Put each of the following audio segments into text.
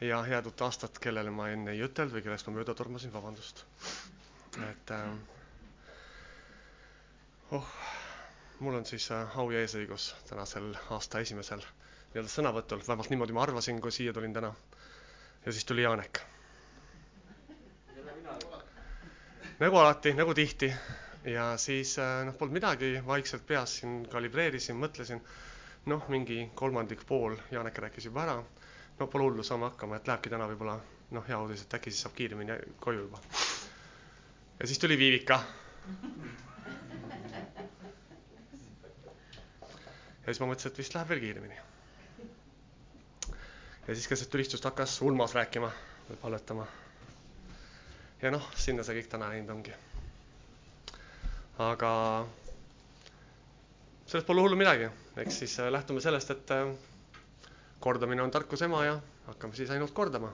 ja head uut aastat, kellele ma enne ei ütelnud või kellest ma mööda tormasin, vabandust. et äh, oh, mul on siis äh, au ja eesõigus tänasel aasta esimesel nii-öelda sõnavõtul, vähemalt niimoodi ma arvasin, kui siia tulin täna. ja siis tuli Janek. nagu alati, nagu tihti ja siis äh, noh, polnud midagi, vaikselt peas siin kalibreerisin, mõtlesin, noh, mingi kolmandik pool Janek rääkis juba ära no pole hullu, saame hakkama, et lähebki täna võib-olla noh, hea uudis, et äkki siis saab kiiremini koju juba. ja siis tuli Viivika. ja siis ma mõtlesin, et vist läheb veel kiiremini. ja siis keset tulistust hakkas Urmas rääkima palvetama. ja noh, sinna see kõik täna läinud ongi. aga sellest pole hullu midagi, eks siis äh, lähtume sellest, et äh, kordamine on tarkuse ema ja hakkame siis ainult kordama.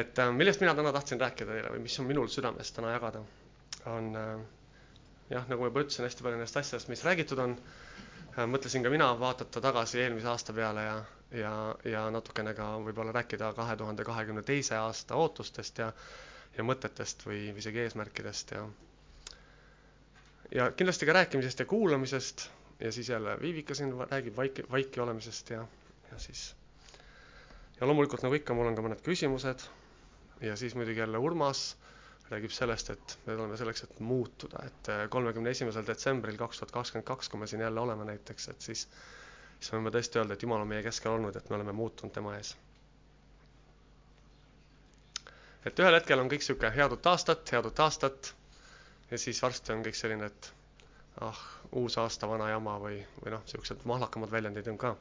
et äh, millest mina täna tahtsin rääkida teile või mis on minul südames täna jagada, on äh, jah, nagu ma juba ütlesin, hästi palju nendest asjadest, mis räägitud on. Äh, mõtlesin ka mina vaadata tagasi eelmise aasta peale ja, ja, ja natukene ka võib-olla rääkida kahe tuhande kahekümne teise aasta ootustest ja, ja mõtetest või isegi eesmärkidest ja, ja kindlasti ka rääkimisest ja kuulamisest ja siis jälle Viivika siin räägib vaiki, vaiki olemisest ja ja siis ja loomulikult nagu ikka, mul on ka mõned küsimused ja siis muidugi jälle Urmas räägib sellest, et me oleme selleks, et muutuda, et äh, kolmekümne esimesel detsembril kaks tuhat kakskümmend kaks, kui me siin jälle oleme näiteks, et siis, siis võime tõesti öelda, et Jumal on meie keskel olnud, et me oleme muutunud tema ees. et ühel hetkel on kõik sihuke head uut aastat, head uut aastat ja siis varsti on kõik selline, et ah, uus aasta, vana jama või, või noh, siuksed mahlakamad väljendid on ka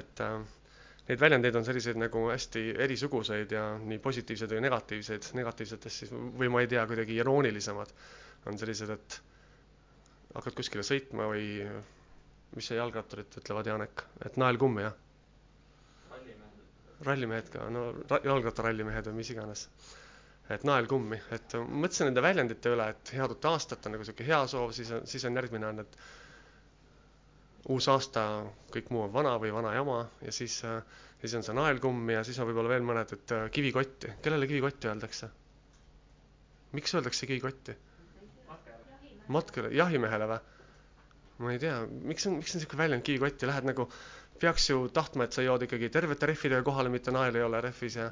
et äh, neid väljendeid on selliseid nagu hästi erisuguseid ja nii positiivseid või negatiivseid, negatiivsetest siis või ma ei tea, kuidagi iroonilisemad on sellised, et hakkad kuskile sõitma või mis see jalgratturid ütlevad, Janek, et nael kummi, jah? rallimehed. Ka, no jalgrattarallimehed või mis iganes. et nael kummi, et mõtlesin nende väljendite üle, et head uut aastat on nagu sihuke hea soov, siis on, siis on järgmine on, et uus aasta, kõik muu on vana või vana jama ja siis, äh, siis on see naelkumm ja siis on võib-olla veel mõned, et äh, kivikotti. kellele kivikotti öeldakse? miks öeldakse kivikotti? matkale, jahimehele või? ma ei tea, miks on, miks on niisugune väljend kivikotti, lähed nagu, peaks ju tahtma, et sa jood ikkagi tervete rehvidega kohale, mitte nael ei ole rehvis ja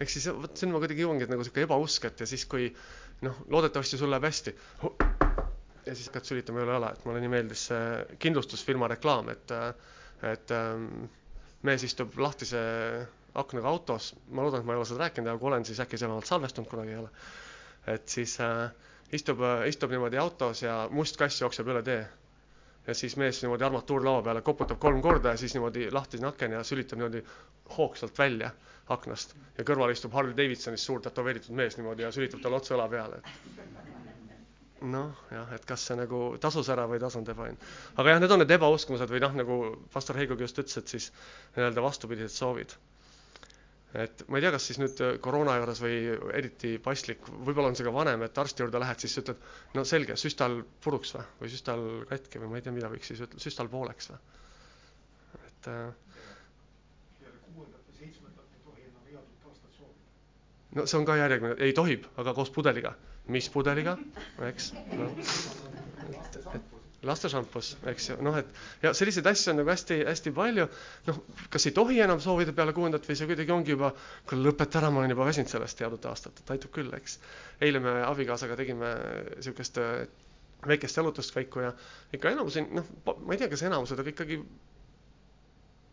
ehk siis vot siin ma kuidagi jõuangi, et nagu sihuke ebausk, et ja siis, kui noh, loodetavasti sul läheb hästi ja siis hakkad sülitama üle õla, et mulle nii meeldis see kindlustusfirma reklaam, et, et ähm, mees istub lahtise aknaga autos, ma loodan, et ma ei ole seda rääkinud, aga kui olen, siis äkki see vähemalt salvestunud kunagi ei ole. et siis äh, istub, istub niimoodi autos ja must kass jookseb üle tee. ja siis mees niimoodi armatuurlaua peale koputab kolm korda ja siis niimoodi lahtisena aken ja sülitab niimoodi hoogsalt välja aknast ja kõrval istub Harley Davidsonist suur tätoveeritud mees niimoodi ja sülitab talle otse õla peale, et noh, jah, et kas see nagu tasus ära või ei tasunud ebaõnn. aga jah, need on need ebauskumused või noh, nagu pastor Heigogi just ütles, et siis nii-öelda vastupidised soovid. et ma ei tea, kas siis nüüd koroona juures või eriti paslik, võib-olla on see ka vanem, et arsti juurde lähed, siis ütled, no selge, süstal puruks või, või süstal katki või ma ei tea, mida võiks siis ütelda, süstal pooleks või, et äh, no see on ka järjekordne, ei tohib, aga koos pudeliga mis pudeliga, eks no.. lastešampus, eks ju, noh, et ja selliseid asju on nagu hästi-hästi palju. noh, kas ei tohi enam soovida peale kuuendat või see kuidagi ongi juba, kuule lõpeta ära, ma olen juba väsinud sellest head uut aastat, et aitab küll, eks. eile me abikaasaga tegime sihukest äh, väikest jalutuskäiku ja ikka enamus, noh, ma ei tea, kas enamused, aga ikkagi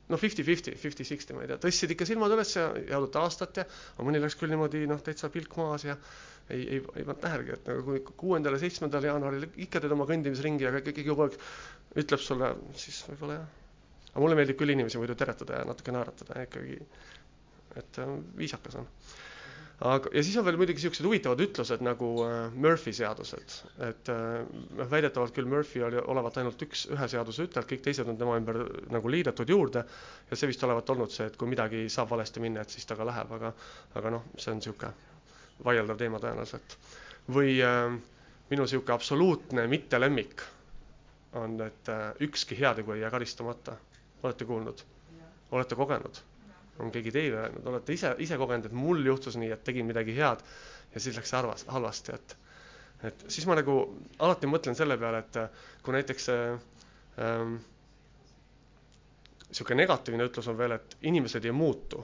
noh, fifty-fifty, fifty-sixty, ma ei tea, tõstsid ikka silmad üles ja head uut aastat ja aga mõni läks küll niimoodi noh, täitsa pilk maas ja ei, ei, ei pannud tähelegi, et nagu kui kuuendal ja seitsmendal jaanuaril ikka teed oma kõndimisringi, aga keegi kogu aeg ütleb sulle, siis võib-olla jah. aga mulle meeldib küll inimesi muidu teretada ja natuke naeratada ikkagi, et äh, viisakas on. aga, ja siis on veel muidugi siuksed huvitavad ütlused nagu äh, Murphy seadused, et noh äh,, väidetavalt küll Murphy oli, olevat ainult üks, ühe seaduse ütlejad, kõik teised on tema ümber nagu liidetud juurde ja see vist olevat olnud see, et kui midagi saab valesti minna, et siis ta ka läheb, aga, aga noh, see on sihuke vaieldav teema tõenäoliselt. või äh, minu sihuke absoluutne mittelemmik on, et äh, ükski heategu ei jää karistamata. olete kuulnud? olete kogenud? on keegi teile öelnud, olete ise, ise kogenud, et mul juhtus nii, et tegin midagi head ja siis läks halvas, halvasti, et et siis ma nagu alati mõtlen selle peale, et kui näiteks ähm, niisugune negatiivne ütlus on veel, et inimesed ei muutu,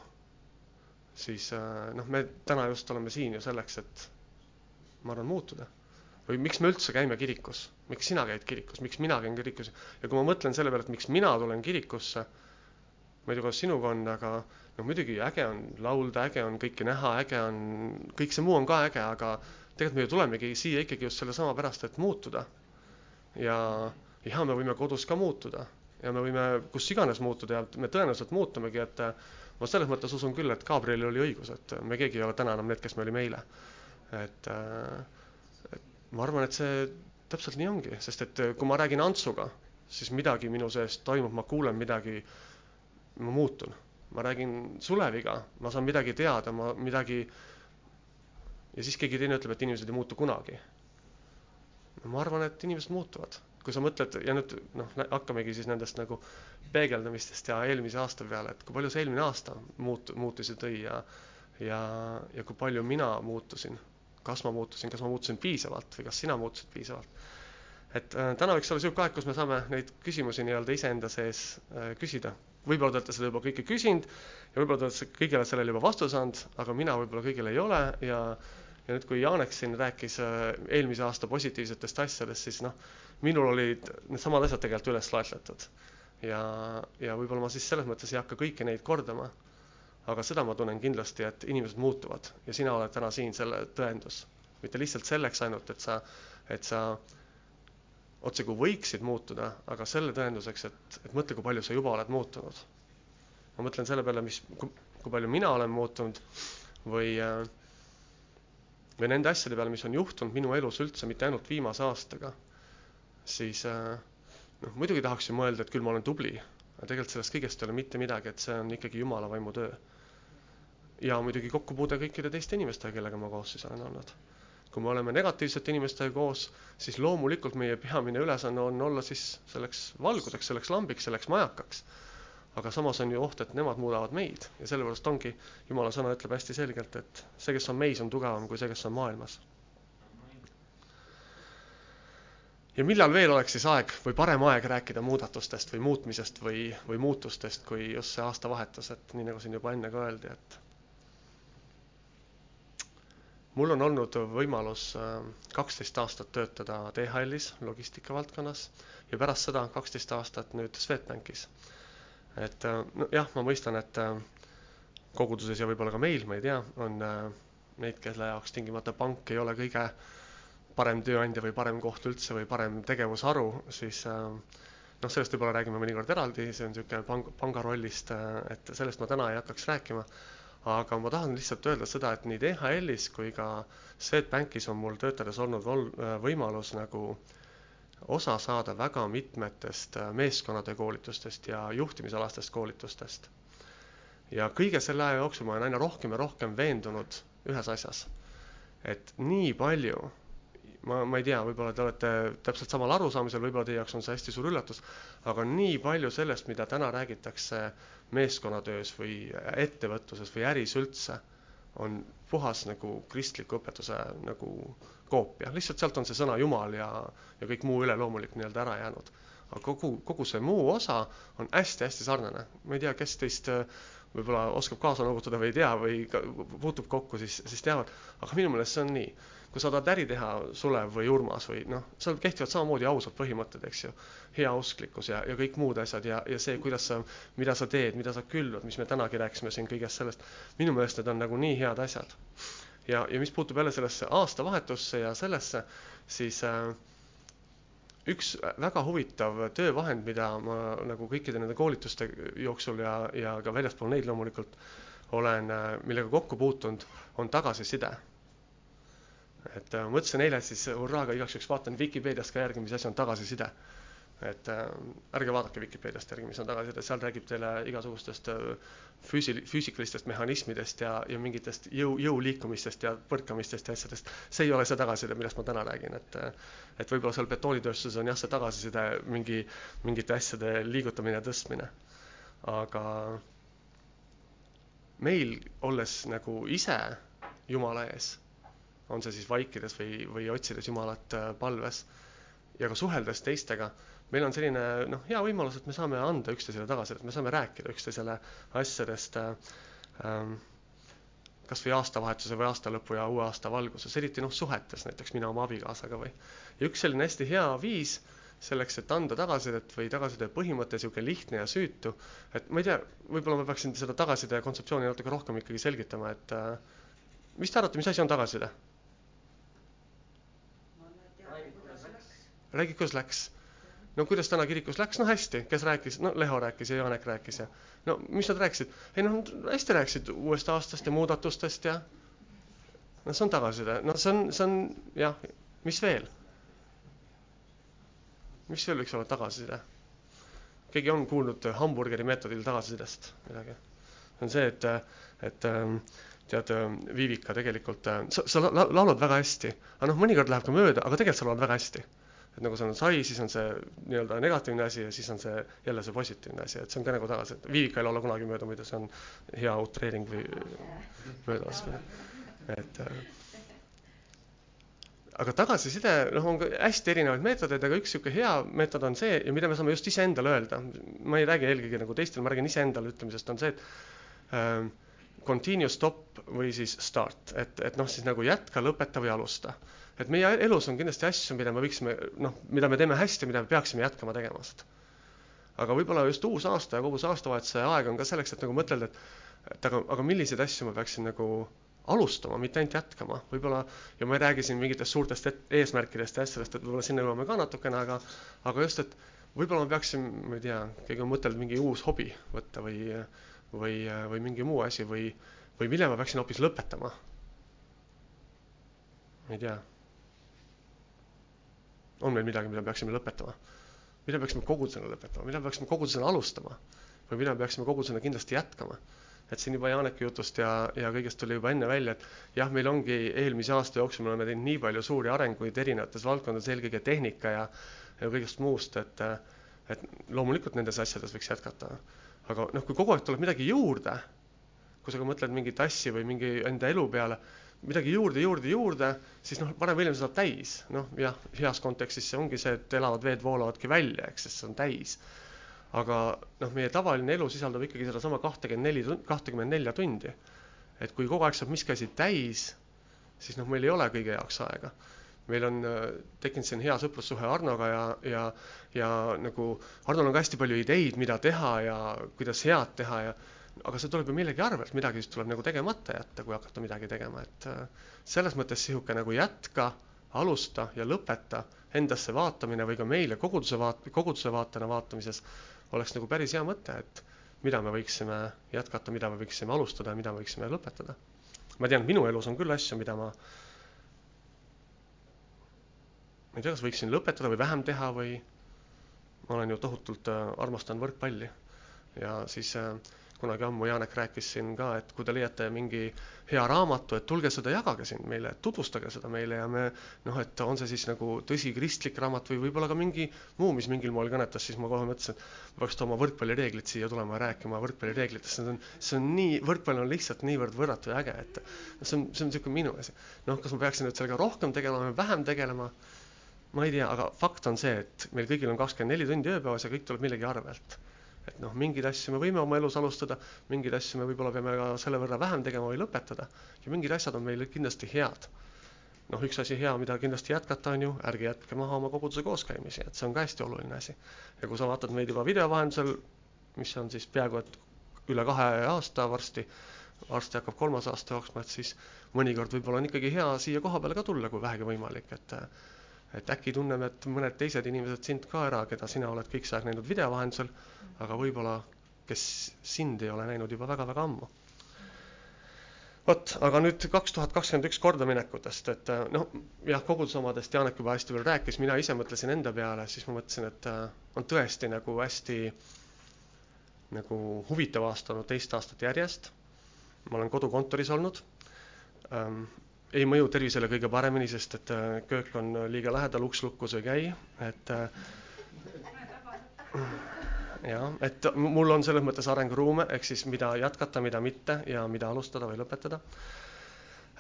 siis äh, noh, me täna just oleme siin ju selleks, et ma arvan, muutuda. või miks me üldse käime kirikus, miks sina käid kirikus, miks mina käin kirikus ja kui ma mõtlen selle peale, et miks mina tulen kirikusse, ma ei tea, kuidas sinuga on, aga noh, muidugi äge on laulda, äge on kõike näha, äge on, kõik see muu on ka äge, aga tegelikult me ju tulemegi siia ikkagi just sellesama pärast, et muutuda. ja, ja me võime kodus ka muutuda ja me võime kus iganes muutuda ja me tõenäoliselt muutumegi, et ma selles mõttes usun küll, et Gabrielil oli õigus, et me keegi ei ole täna enam need, kes me olime eile. et, et ma arvan, et see täpselt nii ongi, sest et kui ma räägin Antsuga, siis midagi minu sees toimub, ma kuulen midagi, ma muutun. ma räägin Suleviga, ma saan midagi teada, ma midagi ja siis keegi teine ütleb, et inimesed ei muutu kunagi. ma arvan, et inimesed muutuvad kui sa mõtled ja nüüd noh, hakkamegi siis nendest nagu peegeldamistest ja eelmise aasta peale, et kui palju see eelmine aasta muut-, muutusi tõi ja ja, ja kui palju mina muutusin, kas ma muutusin, kas ma muutusin piisavalt või kas sina muutusid piisavalt. et äh, täna võiks olla niisugune aeg, kus me saame neid küsimusi nii-öelda iseenda sees äh, küsida. võib-olla te olete seda juba kõike küsinud ja võib-olla te olete kõigele sellele juba vastuse andnud, aga mina võib-olla kõigile ei ole ja ja nüüd, kui Janek siin rääkis äh, eelmise aasta positiivsetest asjadest, siis noh, minul olid needsamad asjad tegelikult üles loetletud. ja, ja võib-olla ma siis selles mõttes ei hakka kõiki neid kordama, aga seda ma tunnen kindlasti, et inimesed muutuvad ja sina oled täna siin selle tõendus. mitte lihtsalt selleks ainult, et sa, et sa otsekui võiksid muutuda, aga selle tõenduseks, et, et mõtle, kui palju sa juba oled muutunud. ma mõtlen selle peale, mis, kui palju mina olen muutunud või äh, või nende asjade peale, mis on juhtunud minu elus üldse, mitte ainult viimase aastaga, siis äh, noh, muidugi tahaks ju mõelda, et küll ma olen tubli, aga tegelikult sellest kõigest ei ole mitte midagi, et see on ikkagi Jumala vaimu töö. ja muidugi kokkupuude kõikide teiste inimestega, kellega ma koos siis olen olnud. kui me oleme negatiivsete inimestega koos, siis loomulikult meie peamine ülesanne on olla siis selleks valgudeks, selleks lambiks, selleks majakaks aga samas on ju oht, et nemad muudavad meid ja sellepärast ongi, Jumala sõna ütleb hästi selgelt, et see, kes on meis, on tugevam kui see, kes on maailmas. ja millal veel oleks siis aeg või parem aeg rääkida muudatustest või muutmisest või, või muutustest, kui just see aastavahetus, et nii nagu siin juba enne ka öeldi, et mul on olnud võimalus äh, kaksteist aastat töötada DHL-is logistika valdkonnas ja pärast seda kaksteist aastat nüüd Swedbankis et äh, nojah, ma mõistan, et äh, koguduses ja võib-olla ka meil, ma ei tea, on äh, neid, kelle jaoks tingimata pank ei ole kõige parem tööandja või parem koht üldse või parem tegevusharu, siis noh, sellest võib-olla räägime mõnikord eraldi, see on niisugune pang-, panga rollist, et sellest ma täna ei hakkaks rääkima, aga ma tahan lihtsalt öelda seda, et nii DHL-is kui ka Swedbankis on mul töötades olnud vol-, võimalus nagu äh, osa saada väga mitmetest äh, meeskonnatöö koolitustest ja juhtimisalastest koolitustest. ja kõige selle aja jooksul ma olen aina rohkem ja rohkem veendunud ühes asjas, et nii palju, ma, ma ei tea, võib-olla te olete täpselt samal arusaamisel, võib-olla teie jaoks on see hästi suur üllatus, aga nii palju sellest, mida täna räägitakse meeskonnatöös või ettevõtluses või äris üldse, on puhas nagu kristliku õpetuse nagu koopia, lihtsalt sealt on see sõna Jumal ja, ja kõik muu üleloomulik nii-öelda ära jäänud. aga kogu, kogu see muu osa on hästi-hästi sarnane. ma ei tea, kes teist äh, võib-olla oskab kaasa noogutada või ei tea või puutub kokku, siis, siis teavad, aga minu meelest see on nii. Kui sa tahad äri teha, Sulev või Urmas või noh, seal kehtivad samamoodi ausad põhimõtted, eks ju. heausklikkus ja, ja kõik muud asjad ja, ja see, kuidas sa, mida sa teed, mida sa külvad, mis me tänagi rääkisime siin kõigest sellest. minu meelest need on nagu nii head asjad ja, ja mis puutub jälle sellesse aastavahetusse ja sellesse, siis äh, üks väga huvitav töövahend, mida ma nagu kõikide nende koolituste jooksul ja, ja ka väljaspool neid loomulikult olen, äh, millega kokku puutunud, on tagasiside. Et äh, mõtlesin eile siis hurraaga igaks juhuks vaatan Vikipeediast ka järgi, mis asi on tagasiside et äh, ärge vaadake Vikipeediast järgi, mis on tagasiside, seal räägib teile igasugustest äh, füüsi-, füüsikalistest mehhanismidest ja, ja mingitest jõu, jõuliikumistest ja põrkamistest ja asjadest. see ei ole see tagasiside, millest ma täna räägin, et äh, et võib-olla seal betoonitööstuses on jah, see tagasiside mingi, mingite asjade liigutamine tõstmine. aga meil, olles nagu ise Jumala ees, on see siis vaikides või, või otsides Jumalat äh, palves ja ka suheldes teistega, meil on selline noh, hea võimalus, et me saame anda üksteisele tagasisidet, me saame rääkida üksteisele asjadest äh, ähm, kas või aastavahetuse või aastalõpu ja uue aasta valguses, eriti noh, suhetes näiteks mina oma abikaasaga või. ja üks selline hästi hea viis selleks, et anda tagasisidet või tagasiside põhimõte, niisugune lihtne ja süütu, et ma ei tea, võib-olla ma peaksin seda tagasiside kontseptsiooni natuke rohkem ikkagi selgitama, et äh, mis te arvate, mis asi on tagasiside? Räägi, kuidas läks? no kuidas täna kirikus läks, no hästi, kes rääkis, no Leho rääkis ja Janek rääkis ja no mis nad rääkisid? ei noh, hästi rääkisid uuest aastast ja muudatustest ja no see on tagasiside, no see on, see on jah, mis veel? mis veel võiks olla tagasiside? keegi on kuulnud hamburgeri meetodil tagasisidest midagi? see on see, et, et ähm, tead, Viivika tegelikult, äh, sa, sa laulad väga hästi, aga noh, mõnikord läheb ka mööda, aga tegelikult sa laulad väga hästi et nagu see on sai, siis on see nii-öelda negatiivne asi ja siis on see jälle see positiivne asi, et see on ka nagu tagasi, et Viivika ei laula kunagi mööda, muidu see on hea utreering või möödalaskmine. et äh, aga tagasiside, noh, on ka hästi erinevaid meetodeid, aga üks niisugune hea meetod on see ja mida me saame just iseendale öelda, ma ei räägi eelkõige nagu teistele, ma räägin iseendale ütlemisest, on see, et äh, continue, stop või siis start, et, et noh, siis nagu jätka, lõpeta või alusta et meie elus on kindlasti asju, mida me võiksime, noh, mida me teeme hästi, mida me peaksime jätkama tegemast. aga võib-olla just uus aasta ja kogu see aastavahetuse aeg on ka selleks, et nagu mõtelda, et, et aga, aga milliseid asju ma peaksin nagu alustama, mitte ainult jätkama, võib-olla, ja ma ei räägi siin mingitest suurtest eesmärkidest ja asjadest, et võib-olla sinna jõuame ka natukene, aga, aga just, et võib-olla ma peaksin, ma ei tea, keegi on mõtelnud mingi uus hobi võtta või, või, või mingi muu asi või, või mille ma peaksin hoopis lõpetama. ma ei tea on meil midagi, mida peaksime lõpetama? mida peaksime kogudusena lõpetama, mida peaksime kogudusena alustama või mida peaksime kogudusena kindlasti jätkama? et siin juba Janeki jutust ja, ja kõigest tuli juba enne välja, et jah, meil ongi eelmise aasta jooksul me oleme teinud nii palju suuri arenguid erinevates valdkondades, eelkõige tehnika ja, ja kõigest muust, et, et loomulikult nendes asjades võiks jätkata. aga noh, kui kogu aeg tuleb midagi juurde, kui sa ka mõtled mingit asja või mingi enda elu peale, midagi juurde, juurde, juurde, siis noh, varem või hiljem saab täis. noh, jah, heas kontekstis see ongi see, et elavad veed voolavadki välja, eks, sest see on täis. aga noh, meie tavaline elu sisaldab ikkagi sedasama kahtekümmend neli, kahtekümmend nelja tundi. et kui kogu aeg saab miski asi täis, siis noh, meil ei ole kõige jaoks aega. meil on äh, tekkinud siin hea sõprussuhe Arnoga ja, ja, ja nagu Arnol on ka hästi palju ideid, mida teha ja kuidas head teha ja aga see tuleb ju millegi arvelt, midagi siis tuleb nagu tegemata jätta, kui hakata midagi tegema, et äh, selles mõttes niisugune nagu jätka, alusta ja lõpeta endasse vaatamine või ka meile koguduse vaat-, koguduse vaatena vaatamises oleks nagu päris hea mõte, et mida me võiksime jätkata, mida me võiksime alustada ja mida me võiksime lõpetada. ma tean, minu elus on küll asju, mida ma ma ei tea, kas võiksin lõpetada või vähem teha või ma olen ju tohutult äh, armastan võrkpalli ja siis äh, kunagi ammu Janek rääkis siin ka, et kui te leiate mingi hea raamatu, et tulge seda jagage siin meile, tutvustage seda meile ja me noh, et on see siis nagu tõsi kristlik raamat või võib-olla ka mingi muu, mis mingil moel kõnetas, siis ma kohe mõtlesin, et peaks tooma võrkpallireeglid siia tulema ja rääkima võrkpallireeglitest, see on, see on nii, võrkpall on lihtsalt niivõrd võrratu ja äge, et see on, see on niisugune minu asi. noh, kas ma peaksin nüüd sellega rohkem tegelema või vähem tegelema, ma ei tea, aga fakt on see, et meil kõigil on kakskümmend neli tundi ööpäevas ja kõik tuleb millegi arvelt et noh, mingeid asju me võime oma elus alustada, mingeid asju me võib-olla peame ka selle võrra vähem tegema või lõpetada ja mingid asjad on meil kindlasti head. noh, üks asi hea, mida kindlasti jätkata, on ju, ärge jätke maha oma koguduse kooskäimisi, et see on ka hästi oluline asi. ja kui sa vaatad meid juba video vahendusel, mis on siis peaaegu et üle kahe aasta varsti, varsti hakkab kolmas aasta jooksma, et siis mõnikord võib-olla on ikkagi hea siia koha peale ka tulla, kui vähegi võimalik, et et äkki tunneme, et mõned teised inimesed sind ka ära, keda sina oled kõik see aeg näinud video vahendusel aga võib-olla, kes sind ei ole näinud juba väga-väga ammu. vot, aga nüüd kaks tuhat kakskümmend üks kordaminekutest, et äh, noh, jah, koguduse omadest Janek juba hästi palju rääkis, mina ise mõtlesin enda peale, siis ma mõtlesin, et äh, on tõesti nagu hästi nagu huvitav aasta olnud teist aastat järjest. ma olen kodukontoris olnud ähm,. Ei mõju tervisele kõige paremini, sest et äh, köök on liiga lähedal, uks lukus ei käi, et äh, jah, et mul on selles mõttes arenguruume, ehk siis mida jätkata, mida mitte ja mida alustada või lõpetada.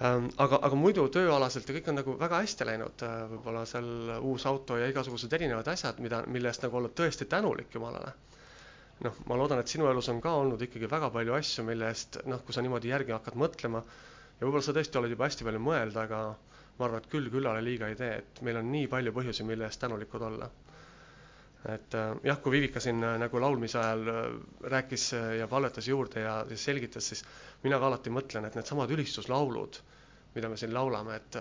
Ähm, aga, aga muidu tööalaselt ja kõik on nagu väga hästi läinud, äh, võib-olla seal uus auto ja igasugused erinevad asjad, mida, mille eest nagu olla tõesti tänulik Jumalale. noh, ma loodan, et sinu elus on ka olnud ikkagi väga palju asju, mille eest noh, kui sa niimoodi järgi hakkad mõtlema ja võib-olla sa tõesti oled juba hästi palju mõelda, aga ma arvan, et küll küllale liiga ei tee, et meil on nii palju põhjusi, mille eest tänulikud olla. Et äh, jah, kui Vivika siin äh, nagu laulmise ajal äh, rääkis ja palvetas juurde ja selgitas, siis mina ka alati mõtlen, et needsamad ülistuslaulud, mida me siin laulame, et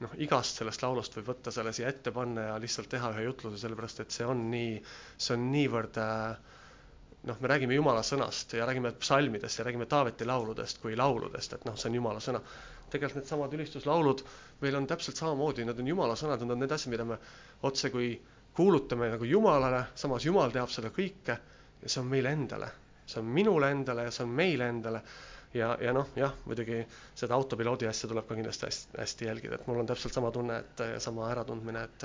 noh, igast sellest laulust võib võtta selle siia ette panna ja lihtsalt teha ühe jutluse, sellepärast et see on nii, see on niivõrd noh, me räägime Jumala sõnast ja räägime psalmidest ja räägime Taaveti lauludest kui lauludest, et noh, see on Jumala sõna. tegelikult needsamad ülistuslaulud meil on täpselt samamoodi, need on Jumala sõnad, need on need asjad, mida me otse kui kuulutame nagu Jumalale, samas Jumal teab seda kõike ja see on meile endale. see on minule endale ja see on meile endale. ja, ja noh, jah, muidugi seda autopiloodi asja tuleb ka kindlasti hästi, hästi jälgida, et mul on täpselt sama tunne, et sama äratundmine, et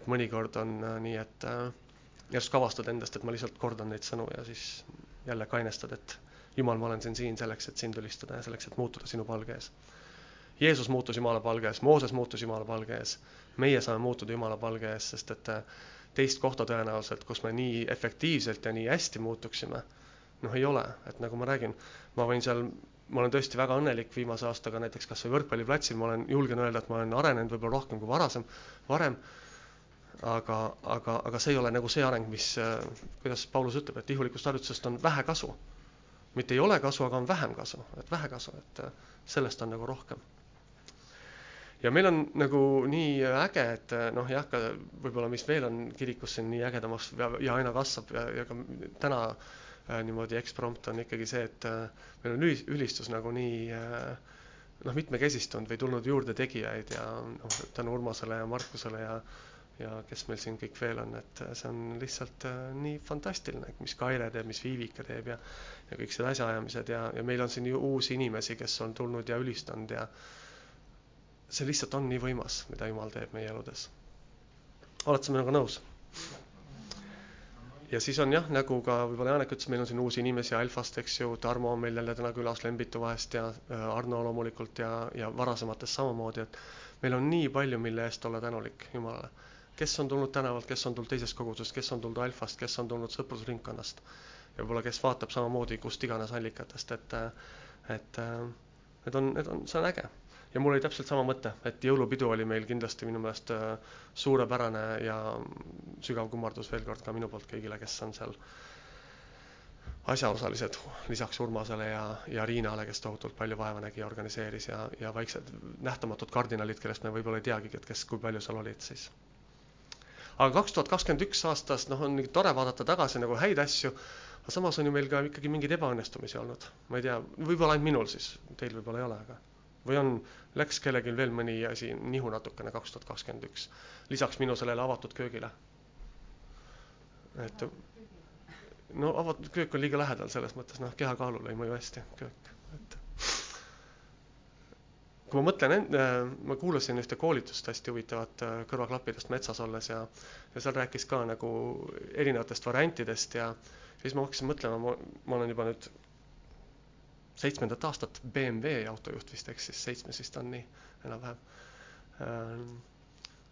et mõnikord on äh, nii, et äh, järsku avastad endast, et ma lihtsalt kordan neid sõnu ja siis jälle kainestad, et Jumal, ma olen siin, siin selleks, et sind ülistada ja selleks, et muutuda sinu palge ees. Jeesus muutus Jumala palge ees, Mooses muutus Jumala palge ees meie saame muutuda Jumala palge ees, sest et äh, teist kohta tõenäoliselt, kus me nii efektiivselt ja nii hästi muutuksime, noh, ei ole, et nagu ma räägin, ma võin seal, ma olen tõesti väga õnnelik viimase aastaga näiteks kas või võrkpalliplatsil, ma olen, julgen öelda, et ma olen arenenud võib-olla rohkem kui varasem, varem, aga, aga, aga see ei ole nagu see areng, mis, äh, kuidas Paulus ütleb, et ihulikust harjutusest on vähe kasu. mitte ei ole kasu, aga on vähem kasu, et vähe kasu, et äh, sellest on nagu rohkem ja meil on nagu nii äge, et noh, jah, ka võib-olla, mis veel on kirikus siin nii ägedamaks ja, ja aina kasvab ja, ja ka täna äh, niimoodi eksprompt on ikkagi see, et äh, meil on ülis, ülistus nagu nii äh, noh, mitmekesistunud või tulnud juurde tegijaid ja noh, tänu Urmasele ja Markusele ja ja kes meil siin kõik veel on, et see on lihtsalt äh, nii fantastiline, mis Kaire teeb, mis Viivika teeb ja ja kõik need asjaajamised ja, ja meil on siin ju uusi inimesi, kes on tulnud ja ülistanud ja see lihtsalt on nii võimas, mida Jumal teeb meie eludes. oled sa minuga nõus? ja siis on jah, nagu ka võib-olla Janek ütles, meil on siin uusi inimesi Alfast, eks ju, Tarmo on meil jälle täna külas Lembitu vahest ja äh, Arno loomulikult ja, ja varasematest samamoodi, et meil on nii palju, mille eest olla tänulik Jumalale. Kes on tulnud tänavalt, kes on tulnud teisest kogudusest, kes on tulnud Alfast, kes on tulnud sõprusringkonnast ja võib-olla kes vaatab samamoodi kust iganes allikatest, et, et need on, need on, see on äge ja mul oli täpselt sama mõte, et jõulupidu oli meil kindlasti minu meelest äh, suurepärane ja sügav kummardus veel kord ka minu poolt kõigile, kes on seal asjaosalised, lisaks Urmasele ja, ja Riinale, kes tohutult palju vaeva nägi ja organiseeris ja, ja väiksed nähtamatud kardinalid, kellest me võib-olla ei teagi, et kes, kui palju seal olid siis. Aga kaks tuhat kakskümmend üks aastast, noh, on tore vaadata tagasi nagu häid asju, aga samas on ju meil ka ikkagi mingeid ebaõnnestumisi olnud. ma ei tea, võib-olla ainult minul siis, teil võib-olla ei ole, aga või on, läks kellelgi veel mõni asi nihu natukene kaks tuhat kakskümmend üks, lisaks minu sellele avatud köögile? et no avatud köök on liiga lähedal selles mõttes, noh, kehakaalule ei mõju hästi köök, et kui ma mõtlen, äh, ma kuulasin ühte koolitust hästi huvitavat äh, kõrvaklappidest metsas olles ja ja seal rääkis ka nagu erinevatest variantidest ja siis ma hakkasin mõtlema, ma, olen juba nüüd seitsmendat aastat BMW autojuht vist, eks siis seitsmes vist on nii enam-vähem. Ähm,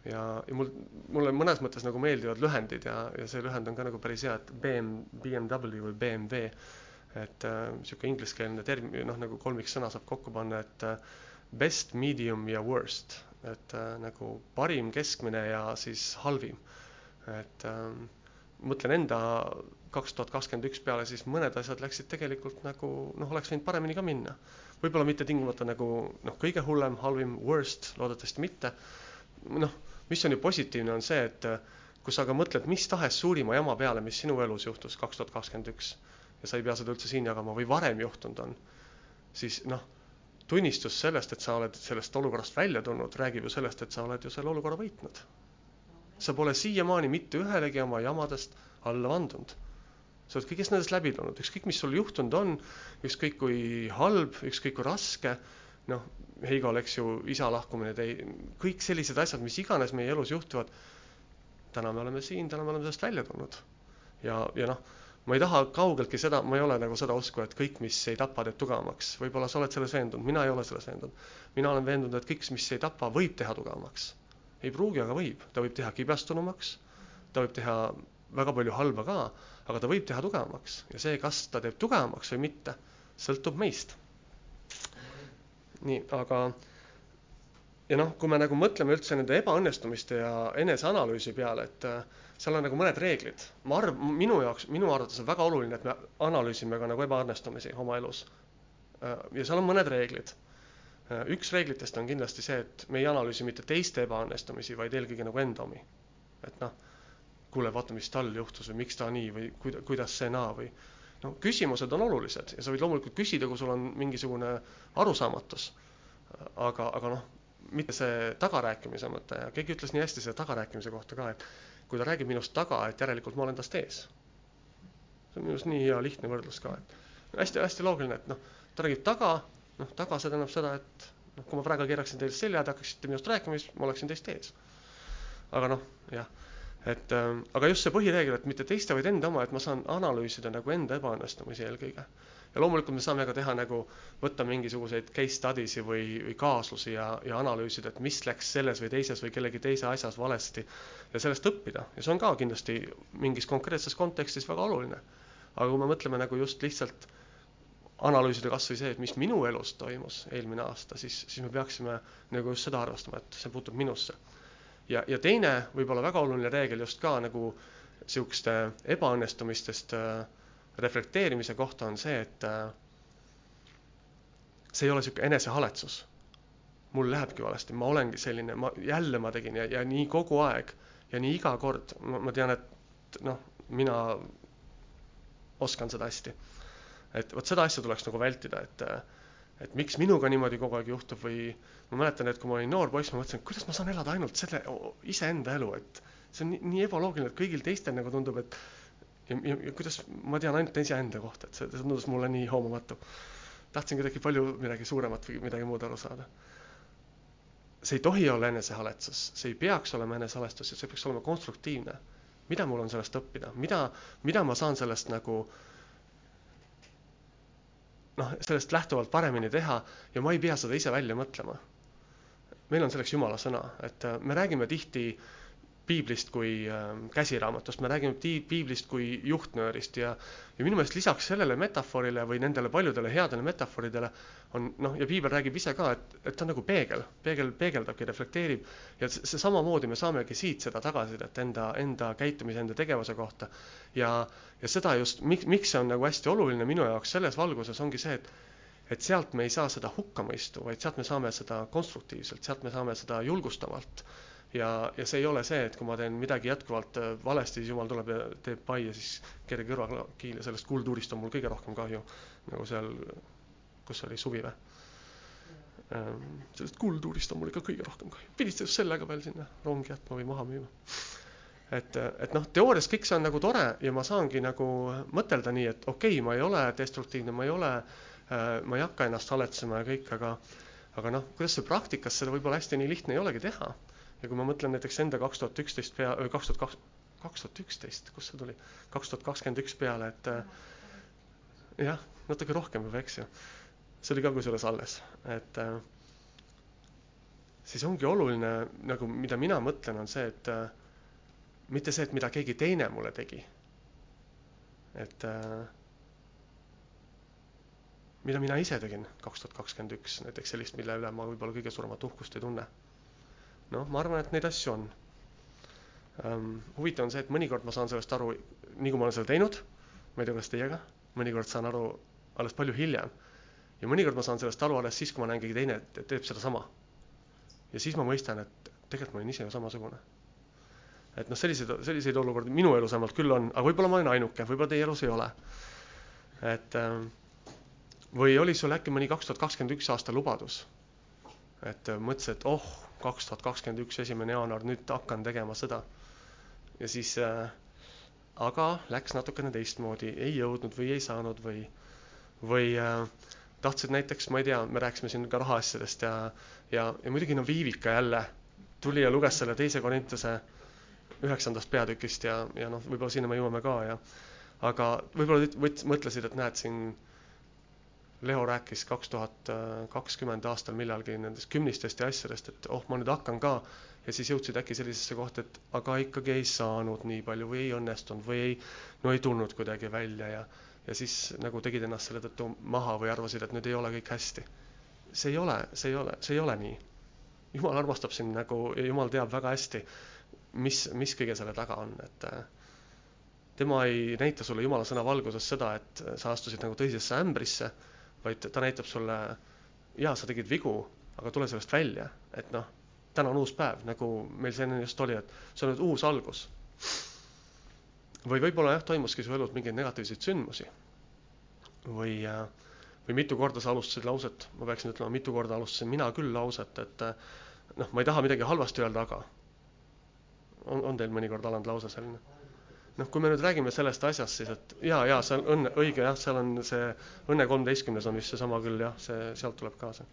ja, ja mul, mulle mõnes mõttes nagu meeldivad lühendid ja, ja see lühend on ka nagu päris hea, et BM, BMW või BMW, et niisugune äh, ingliskeelne term-, noh, nagu kolmiksõna saab kokku panna, et äh, best, medium ja worst, et äh, nagu parim, keskmine ja siis halvim. et äh, mõtlen enda kaks tuhat kakskümmend üks peale, siis mõned asjad läksid tegelikult nagu noh, oleks võinud paremini ka minna. võib-olla mitte tingimata nagu noh, kõige hullem, halvim, worst, loodetavasti mitte. noh, mis on ju positiivne, on see, et kui sa aga mõtled mis tahes suurima jama peale, mis sinu elus juhtus kaks tuhat kakskümmend üks ja sa ei pea seda üldse siin jagama või varem juhtunud on, siis noh, tunnistus sellest, et sa oled sellest olukorrast välja tulnud, räägib ju sellest, et sa oled ju selle olukorra võitnud sa pole siiamaani mitte ühelegi oma jamadest alla vandunud. sa oled kõigest nendest läbi tulnud, ükskõik, mis sul juhtunud on, ükskõik kui halb, ükskõik kui raske, noh, Heigol, eks ju, isa lahkumine, kõik sellised asjad, mis iganes meie elus juhtuvad, täna me oleme siin, täna me oleme sellest välja tulnud. ja, ja noh, ma ei taha kaugeltki seda, ma ei ole nagu seda usku, et kõik, mis ei tapa, teeb tugevamaks. võib-olla sa oled selles veendunud, mina ei ole selles veendunud. mina olen veendunud, et kõik, mis ei tapa, võib teha tugevamaks. ei pruugi, aga võib. ta võib teha kibestunumaks, ta võib teha väga palju halba ka, aga ta võib teha tugevamaks ja see, kas ta teeb tugevamaks või mitte, sõltub meist. nii, aga ja noh, kui me nagu mõtleme üldse nende ebaõnnestumiste ja eneseanalüüsi peale, et äh, seal on nagu mõned reeglid. ma arv-, minu jaoks, minu arvates on väga oluline, et me analüüsime ka nagu ebaõnnestumisi oma elus. Äh, ja seal on mõned reeglid. Äh, üks reeglitest on kindlasti see, et me ei analüüsi mitte teiste ebaõnnestumisi, vaid eelkõige nagu enda omi. et noh, kuule, vaata, mis tal juhtus või miks ta nii või kuida-, kuidas see naa või no küsimused on olulised ja sa võid loomulikult küsida, kui sul on mingisugune arusaamatus. aga, aga noh, mitte see tagarääkimise mõte ja keegi ütles nii hästi selle tagarääkimise kohta ka, et kui ta räägib minust taga, et järelikult ma olen tast ees. see on minu arust nii hea lihtne võrdlus ka, et hästi-hästi loogiline, et noh, ta räägib taga, noh, taga see tähendab seda, et noh, kui ma praegu keeraksin teile selja, te hakkaksite minust rääkima, siis ma oleksin teist ees. aga noh, jah, et äh, aga just see põhireegel, et mitte teiste, vaid enda oma, et ma saan analüüsida nagu enda ebaõnnestumisi eelkõige ja loomulikult me saame ka teha nagu, võtta mingisuguseid case study si või, või kaaslusi ja, ja analüüsida, et mis läks selles või teises või kellegi teise asjas valesti ja sellest õppida ja see on ka kindlasti mingis konkreetses kontekstis väga oluline. aga kui me mõtleme nagu just lihtsalt analüüsida kas või see, et mis minu elus toimus eelmine aasta, siis, siis me peaksime nagu just seda arvestama, et see puutub minusse. ja, ja teine võib-olla väga oluline reegel just ka nagu niisuguste ebaõnnestumistest äh, reflekteerimise kohta on see, et äh, see ei ole niisugune enesehaletsus. mul lähebki valesti, ma olengi selline, ma jälle ma tegin ja, ja nii kogu aeg ja nii iga kord, ma tean, et noh, mina oskan seda hästi. et vot seda asja tuleks nagu vältida, et et miks minuga niimoodi kogu aeg juhtub või ma mäletan, et kui ma olin noor poiss, ma mõtlesin, kuidas ma saan elada ainult selle iseenda elu, et see on nii, nii ebaloogiline, et kõigil teistel nagu tundub, et ja, ja, ja kuidas ma tean ainult iseenda kohta, et see, tundus mulle nii hoomamatu. tahtsin kuidagi palju midagi suuremat või midagi muud aru saada. see ei tohi olla enesehaletsus, see ei peaks olema enesehalestus, see peaks olema konstruktiivne. mida mul on sellest õppida, mida, mida ma saan sellest nagu noh, sellest lähtuvalt paremini teha ja ma ei pea seda ise välja mõtlema. meil on selleks Jumala sõna, et äh, me räägime tihti äh, piiblist kui ähm, käsiraamatust, me räägime piiblist kui juhtnöörist ja ja minu meelest lisaks sellele metafoorile või nendele paljudele headele metaforidele on noh, ja piibel räägib ise ka, et, et ta on nagu peegel, peegel peegeldabki, reflekteerib. Ja see, see samamoodi me saamegi siit seda tagasisidet enda, enda käitumise, enda tegevuse kohta. ja, ja seda just, miks, miks see on nagu hästi oluline minu jaoks selles valguses, ongi see, et et sealt me ei saa seda hukkamõistu, vaid sealt me saame seda konstruktiivselt, sealt me saame seda julgustavalt ja, ja see ei ole see, et kui ma teen midagi jätkuvalt äh, valesti, siis jumal tuleb ja teeb pai ja siis kere kõrvakiil ja sellest kuldurist on mul kõige rohkem kahju. nagu seal, kus oli suvi või? Ähm, sellest kuldurist on mul ikka kõige rohkem kahju. just sellega veel sinna rongi jätma või maha müüma. et, et noh, teoorias kõik see on nagu tore ja ma saangi nagu mõtelda nii, et okei okay,, ma ei ole destruktiivne, ma ei ole, äh, ma ei hakka ennast haletsema ja kõik, aga aga noh, kuidas see praktikas seda võib-olla hästi nii lihtne ei olegi teha ja kui ma mõtlen näiteks enda kaks tuhat üksteist pea, kaks tuhat kaks, kaks tuhat üksteist, kust see tuli, kaks tuhat kakskümmend üks peale, et äh, jah, natuke rohkem juba, eks ju. see oli ka kusjuures alles, et äh, siis ongi oluline nagu, mida mina mõtlen, on see, et äh, mitte see, et mida keegi teine mulle tegi. et mida mina ise tegin kaks tuhat kakskümmend üks, näiteks sellist, mille üle ma võib-olla kõige suuremat uhkust ei tunne noh, ma arvan, et neid asju on um,. huvitav on see, et mõnikord ma saan sellest aru, nii kui ma olen seda teinud, ma ei tea, kuidas teiega, mõnikord saan aru alles palju hiljem. ja mõnikord ma saan sellest aru alles siis, kui ma näen keegi teine teeb sedasama. ja siis ma mõistan, et tegelikult ma olin ise ju samasugune. et noh, selliseid, selliseid olukordi minu elus vähemalt küll on, aga võib-olla ma olen ainuke, võib-olla teie elus ei ole. et um, või oli sul äkki mõni kaks tuhat kakskümmend üks aasta lubadus? et mõtlesid, et oh, kaks tuhat kakskümmend üks, esimene jaanuar, nüüd hakkan tegema seda. ja siis äh,, aga läks natukene teistmoodi, ei jõudnud või ei saanud või, või äh, tahtsid näiteks, ma ei tea, me rääkisime siin ka rahaasjadest ja, ja, ja muidugi no Viivika jälle tuli ja luges selle teise Korintuse üheksandast peatükist ja, ja noh, võib-olla sinna me jõuame ka ja aga võib-olla võt-, mõtlesid, et näed, siin Leo rääkis kaks tuhat kakskümmend aastal millalgi nendest kümnistest ja asjadest, et oh, ma nüüd hakkan ka ja siis jõudsid äkki sellisesse kohta, et aga ikkagi ei saanud nii palju või ei õnnestunud või ei, no ei tulnud kuidagi välja ja ja siis nagu tegid ennast selle tõttu maha või arvasid, et nüüd ei ole kõik hästi. see ei ole, see ei ole, see ei ole nii. jumal armastab sind nagu jumal teab väga hästi, mis, mis kõige selle taga on, et äh, tema ei näita sulle jumala sõna valguses seda, et sa astusid nagu tõsisesse ämbrisse, vaid ta näitab sulle, jaa, sa tegid vigu, aga tule sellest välja, et noh, täna on uus päev, nagu meil see enne just oli, et see on nüüd uus algus või võib-olla jah, toimuski su elus mingeid negatiivseid sündmusi. või, äh, või mitu korda sa alustasid lauset, ma peaksin ütlema, mitu korda alustasin mina küll lauset, et äh, noh, ma ei taha midagi halvasti öelda, aga on, on teil mõnikord alanud lause selline? Noh, kui me nüüd räägime sellest asjast, siis et jaa, see on õnne, õige jah, seal on see Õnne kolmeteistkümnes on vist seesama küll jah, see, sealt tuleb ka see.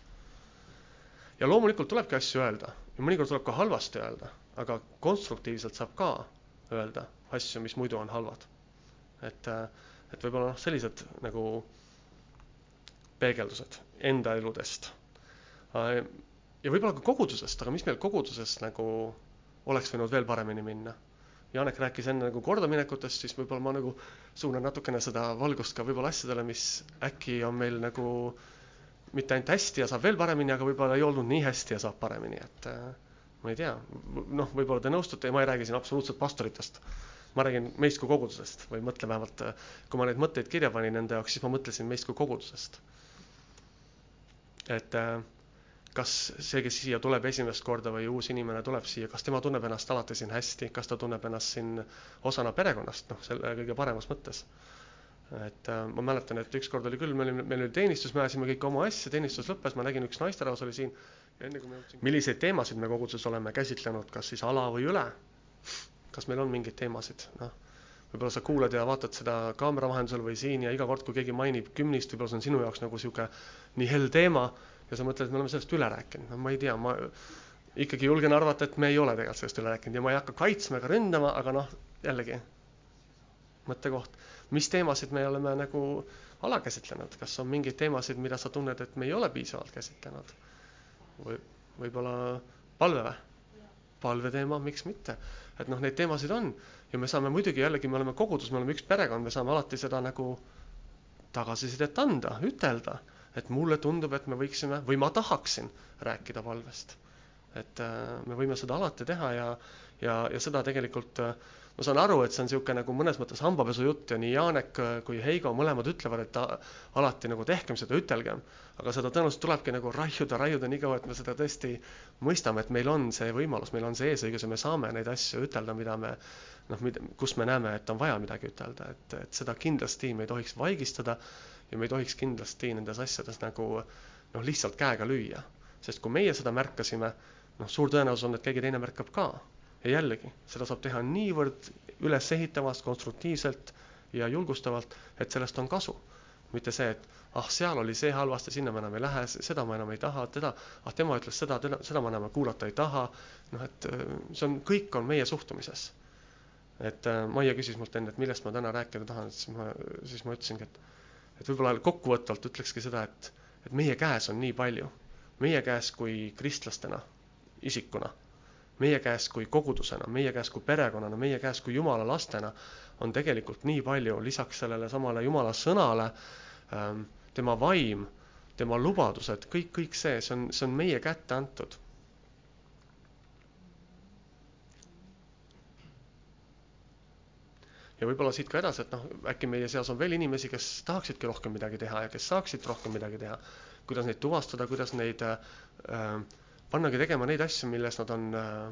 ja loomulikult tulebki asju öelda ja mõnikord tuleb ka halvasti öelda, aga konstruktiivselt saab ka öelda asju, mis muidu on halvad. et, et võib-olla noh, sellised nagu peegeldused enda eludest. Ja võib-olla ka kogudusest, aga mis meil koguduses nagu oleks võinud veel paremini minna. Janek rääkis enne nagu kordaminekutest, siis võib-olla ma nagu suunan natukene seda valgust ka võib-olla asjadele, mis äkki on meil nagu mitte ainult hästi ja saab veel paremini, aga võib-olla ei olnud nii hästi ja saab paremini, et äh, ma ei tea, noh, võib-olla te nõustute ja ma ei räägi siin absoluutselt pastoritest ma räägin meist kui kogudusest või mõtlen vähemalt, kui ma neid mõtteid kirja panin enda jaoks, siis ma mõtlesin meist kui kogudusest. et äh, kas see, kes siia tuleb esimest korda või uus inimene tuleb siia, kas tema tunneb ennast alati siin hästi, kas ta tunneb ennast siin osana perekonnast, noh, selle kõige paremas mõttes. et äh, ma mäletan, et ükskord oli küll, me olime, meil oli teenistus, me ajasime kõik oma asja, teenistus lõppes, ma nägin, üks naisterahvas oli siin ja enne kui me jõudsin, milliseid teemasid me koguduses oleme käsitlenud, kas siis ala või üle kas meil on mingeid teemasid, noh. võib-olla sa kuulad ja vaatad seda kaamera vahendusel või siin ja iga kord, kui keegi mainib kümnist, võib-olla see on sinu jaoks nagu sihuke nii hell teema ja sa mõtled, et me oleme sellest üle rääkinud, no ma ei tea, ma ikkagi julgen arvata, et me ei ole tegelikult sellest üle rääkinud ja ma ei hakka kaitsma ega ründama, aga noh, jällegi mõttekoht, mis teemasid me oleme nagu alakäsitlenud, kas on mingeid teemasid, mida sa tunned, et me ei ole piisavalt käsitlenud? Või võib-olla palve või? palveteema, miks mitte? Et noh, neid teemasid on. Ja me saame muidugi jällegi, me oleme kogudus, me oleme üks perekond, me saame alati seda nagu tagasisidet anda, ütelda, et mulle tundub, et me võiksime või ma tahaksin rääkida valvest. et äh, me võime seda alati teha ja, ja, ja seda tegelikult äh, ma saan aru, et see on niisugune nagu mõnes mõttes hambapesu jutt ja nii Janek kui Heigo mõlemad ütlevad, et alati nagu tehkem seda, ütelgem. aga seda tõenäoliselt tulebki nagu raiuda, raiuda nii kaua, et me seda tõesti mõistame, et meil on see võimalus, meil on see eesõigus ja me saame neid asju ütelda, mida me noh, kus me näeme, et on vaja midagi ütelda, et, et seda kindlasti me ei tohiks vaigistada ja me ei tohiks kindlasti nendes asjades nagu noh, lihtsalt käega lüüa. sest kui meie seda märkasime, noh, suur tõenäosus on, et keegi teine märkab ka ja jällegi, seda saab teha niivõrd ülesehitavalt, konstruktiivselt ja julgustavalt, et sellest on kasu. mitte see, et ah, seal oli see halvasti, sinna ma enam ei lähe, seda ma enam ei taha, teda, ah, tema ütles seda, teda, seda ma enam kuulata ei taha. noh, et äh, see on, kõik on meie suhtumises. et äh, Maie küsis mult enne, et millest ma täna rääkida tahan, siis ma, siis ma ütlesingi, et, et võib-olla kokkuvõtvalt ütlekski seda, et, et meie käes on nii palju. meie käes kui kristlastena, isikuna meie käes kui kogudusena, meie käes kui perekonnana, meie käes kui jumala lastena on tegelikult nii palju lisaks sellele samale jumala sõnale ähm,, tema vaim, tema lubadused, kõik, kõik see, see on, see on meie kätte antud. Ja võib-olla siit ka edasi, et noh, äkki meie seas on veel inimesi, kes tahaksidki rohkem midagi teha ja kes saaksid rohkem midagi teha. kuidas neid tuvastada, kuidas neid äh, pannagi tegema neid asju, milles nad on äh,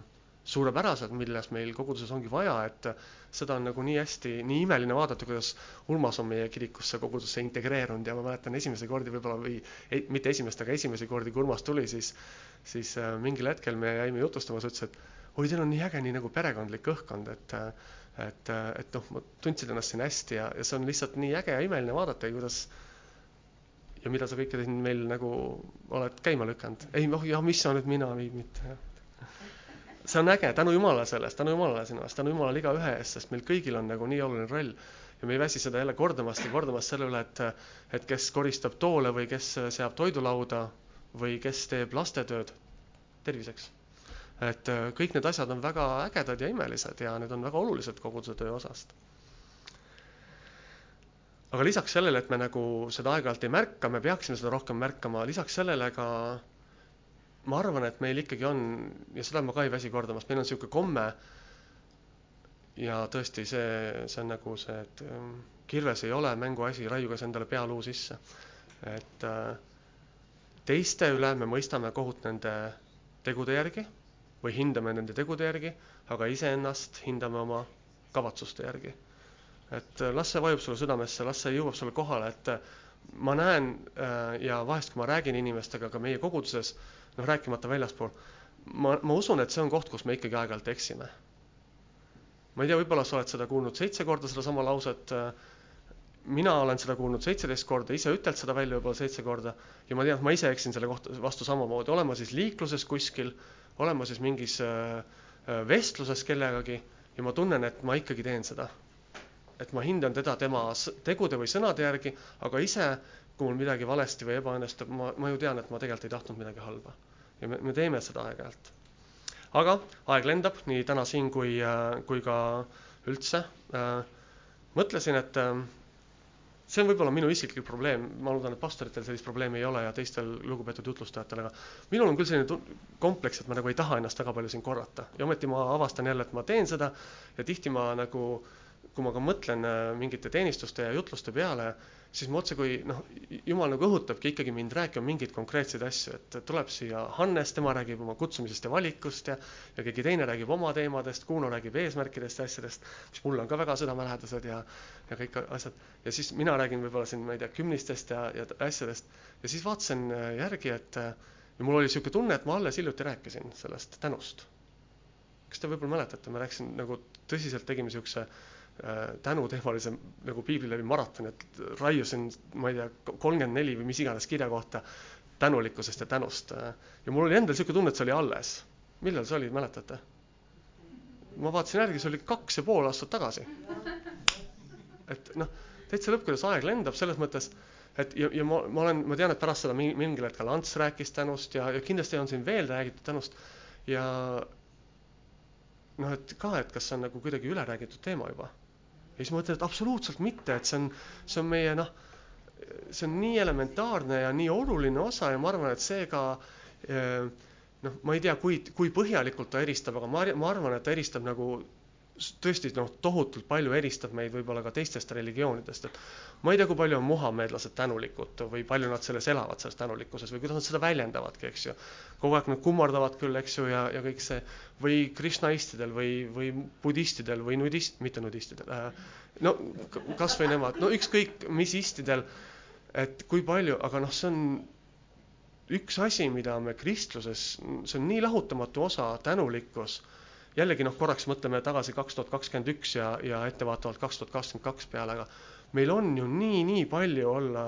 suurepärased, milles meil koguduses ongi vaja, et seda on nagu nii hästi, nii imeline vaadata, kuidas Urmas on meie kirikusse, kogudusse integreerunud ja ma mäletan esimesi kordi võib-olla või ei, mitte esimest, aga esimesi kordi, kui Urmas tuli, siis, siis äh, mingil hetkel me jäime jutustama, ta ütles, et oi, teil on nii äge, nii nagu perekondlik õhkkond, et et, et noh, tundsid ennast siin hästi ja, ja see on lihtsalt nii äge ja imeline vaadata, kuidas ja mida sa kõike siin meil nagu oled käima lükanud. ei noh, jah, mis sa nüüd mina, ei mitte see on äge, tänu Jumalale sellest, tänu Jumalale sinu eest, tänu Jumalale igaühe eest, sest meil kõigil on nagu nii oluline roll. ja me ei väsi seda jälle kordamast ja kordamast selle üle, et, et kes koristab toole või kes seab toidulauda või kes teeb lastetööd. terviseks. Et kõik need asjad on väga ägedad ja imelised ja need on väga olulised koguduse töö osast aga lisaks sellele, et me nagu seda aeg-ajalt ei märka, me peaksime seda rohkem märkama, lisaks sellele ka ma arvan, et meil ikkagi on, ja seda ma ka ei väsi kordamast, meil on niisugune komme ja tõesti, see, see on nagu see, et ähm, kirves ei ole mänguasi, raiuge see endale pealuu sisse. et äh, teiste üle me mõistame kohut nende tegude järgi või hindame nende tegude järgi, aga iseennast hindame oma kavatsuste järgi et äh, las see vajub sulle südamesse, las see jõuab sulle kohale, et äh, ma näen äh, ja vahest, kui ma räägin inimestega ka meie koguduses, noh, rääkimata väljaspool, ma, ma usun, et see on koht, kus me ikkagi aeg-ajalt eksime. ma ei tea, võib-olla sa oled seda kuulnud seitse korda, sedasama lauset, mina olen seda kuulnud seitseteist korda, ise ütled seda välja võib-olla seitse korda ja ma tean, et ma ise eksin selle kohta vastu samamoodi, olen ma siis liikluses kuskil, olen ma siis mingis vestluses kellegagi ja ma tunnen, et ma ikkagi teen seda et ma hindan teda tema tegude või sõnade järgi, aga ise, kui mul midagi valesti või ebaõnnestub, ma, ma ju tean, et ma tegelikult ei tahtnud midagi halba. ja me, me teeme seda aeg-ajalt. aga aeg lendab nii täna siin kui, kui ka üldse. mõtlesin, et see on võib-olla minu isiklik probleem, ma loodan, et pastoritel sellist probleemi ei ole ja teistel lugupeetud jutlustajatel, aga minul on küll selline kompleks, et ma nagu ei taha ennast väga palju siin korrata. Ja ometi ma avastan jälle, et ma teen seda ja tihti ma nagu äh, kui ma ka mõtlen äh, mingite teenistuste ja jutluste peale, siis ma otsekui noh, jumal nagu õhutabki ikkagi mind rääkima mingeid konkreetseid asju, et tuleb siia Hannes, tema räägib oma kutsumisest ja valikust ja ja keegi teine räägib oma teemadest, Kuno räägib eesmärkidest ja asjadest, mis mulle on ka väga südamelähedased ja ja kõik asjad. ja siis mina räägin võib-olla siin, ma ei tea, kümnistest ja, ja asjadest ja siis vaatasin äh, järgi, et äh, ja mul oli niisugune tunne, et ma alles hiljuti rääkisin sellest tänust. kas te võib-olla mäletate, ma rääkisin nagu tõsiselt tegime niisuguse Äh, tänuteemalise nagu piibli läbi maratoni, et raiusin, ma ei tea, kolmkümmend neli või mis iganes kirja kohta tänulikkusest ja tänust. ja mul oli endal niisugune tunne, et see oli alles. millal see oli, mäletate? ma vaatasin järgi, see oli kaks ja pool aastat tagasi. et noh, täitsa lõpp, kuidas aeg lendab selles mõttes, et ja, ja ma, ma olen, ma tean, et pärast seda mingil hetkel Ants rääkis tänust ja, ja kindlasti on siin veel räägitud tänust ja noh, et ka, et kas see on nagu kuidagi üle räägitud teema juba ja siis ma mõtlen, et absoluutselt mitte, et see on, see on meie noh, see on nii elementaarne ja nii oluline osa ja ma arvan, et see ka eh, noh, ma ei tea, kui, kui põhjalikult ta eristab, aga ma, ma arvan, et ta eristab nagu tõesti noh, tohutult palju eristab meid võib-olla ka teistest religioonidest, et ma ei tea, kui palju on muhamedlased tänulikud või palju nad selles elavad, selles tänulikkuses või kuidas nad seda väljendavadki, eks ju. kogu aeg nad kummardavad küll, eks ju, ja, ja kõik see või krishnaistidel või, või budistidel või nudist, mitte nudistidel äh,, no kasvõi nemad, no ükskõik mis istidel, et kui palju, aga noh, see on üks asi, mida me kristluses, see on nii lahutamatu osa, tänulikkus jällegi noh, korraks mõtleme tagasi kaks tuhat kakskümmend üks ja, ja ettevaatavalt kaks tuhat kakskümmend kaks peale, aga meil on ju nii, nii palju olla,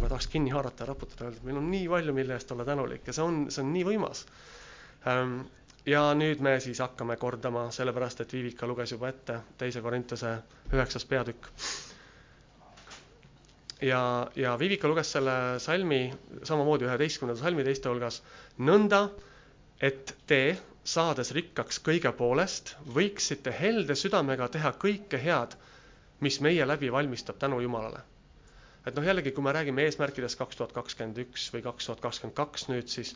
ma tahaks kinni haarata ja raputada, öelda, et meil on nii palju, mille eest olla tänulik ja see on, see on nii võimas. Ehm, ja nüüd me siis hakkame kordama, sellepärast et Viivika luges juba ette teise Korintuse üheksas peatükk. ja, ja Viivika luges selle salmi samamoodi üheteistkümnenda salmi teiste hulgas nõnda, et te saades rikkaks kõige poolest, võiksite helde südamega teha kõike head, mis meie läbi valmistab tänu Jumalale. et noh, jällegi, kui me räägime eesmärkidest kaks tuhat kakskümmend üks või kaks tuhat kakskümmend kaks nüüd, siis,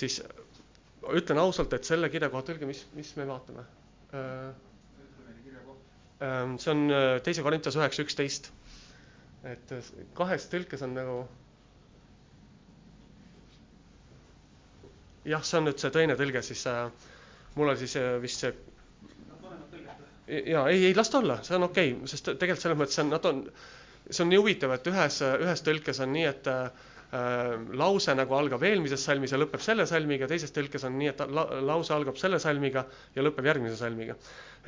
siis ütlen ausalt, et selle kirja kohta, öelge, mis, mis me vaatame? Äh, see on äh, teise Korintuse üheksa üksteist. et äh, kahes tõlkes on nagu jah, see on nüüd see teine tõlge siis äh,, mul on siis äh, vist see ja ei, ei las ta olla, see on okei okay,, sest tegelikult selles mõttes on, nad on, see on nii huvitav, et ühes, ühes tõlkes on nii, et, äh, lause nagu algab eelmises salmis ja lõpeb selle salmiga, teises tõlkes on nii, et la, lause algab selle salmiga ja lõpeb järgmise salmiga.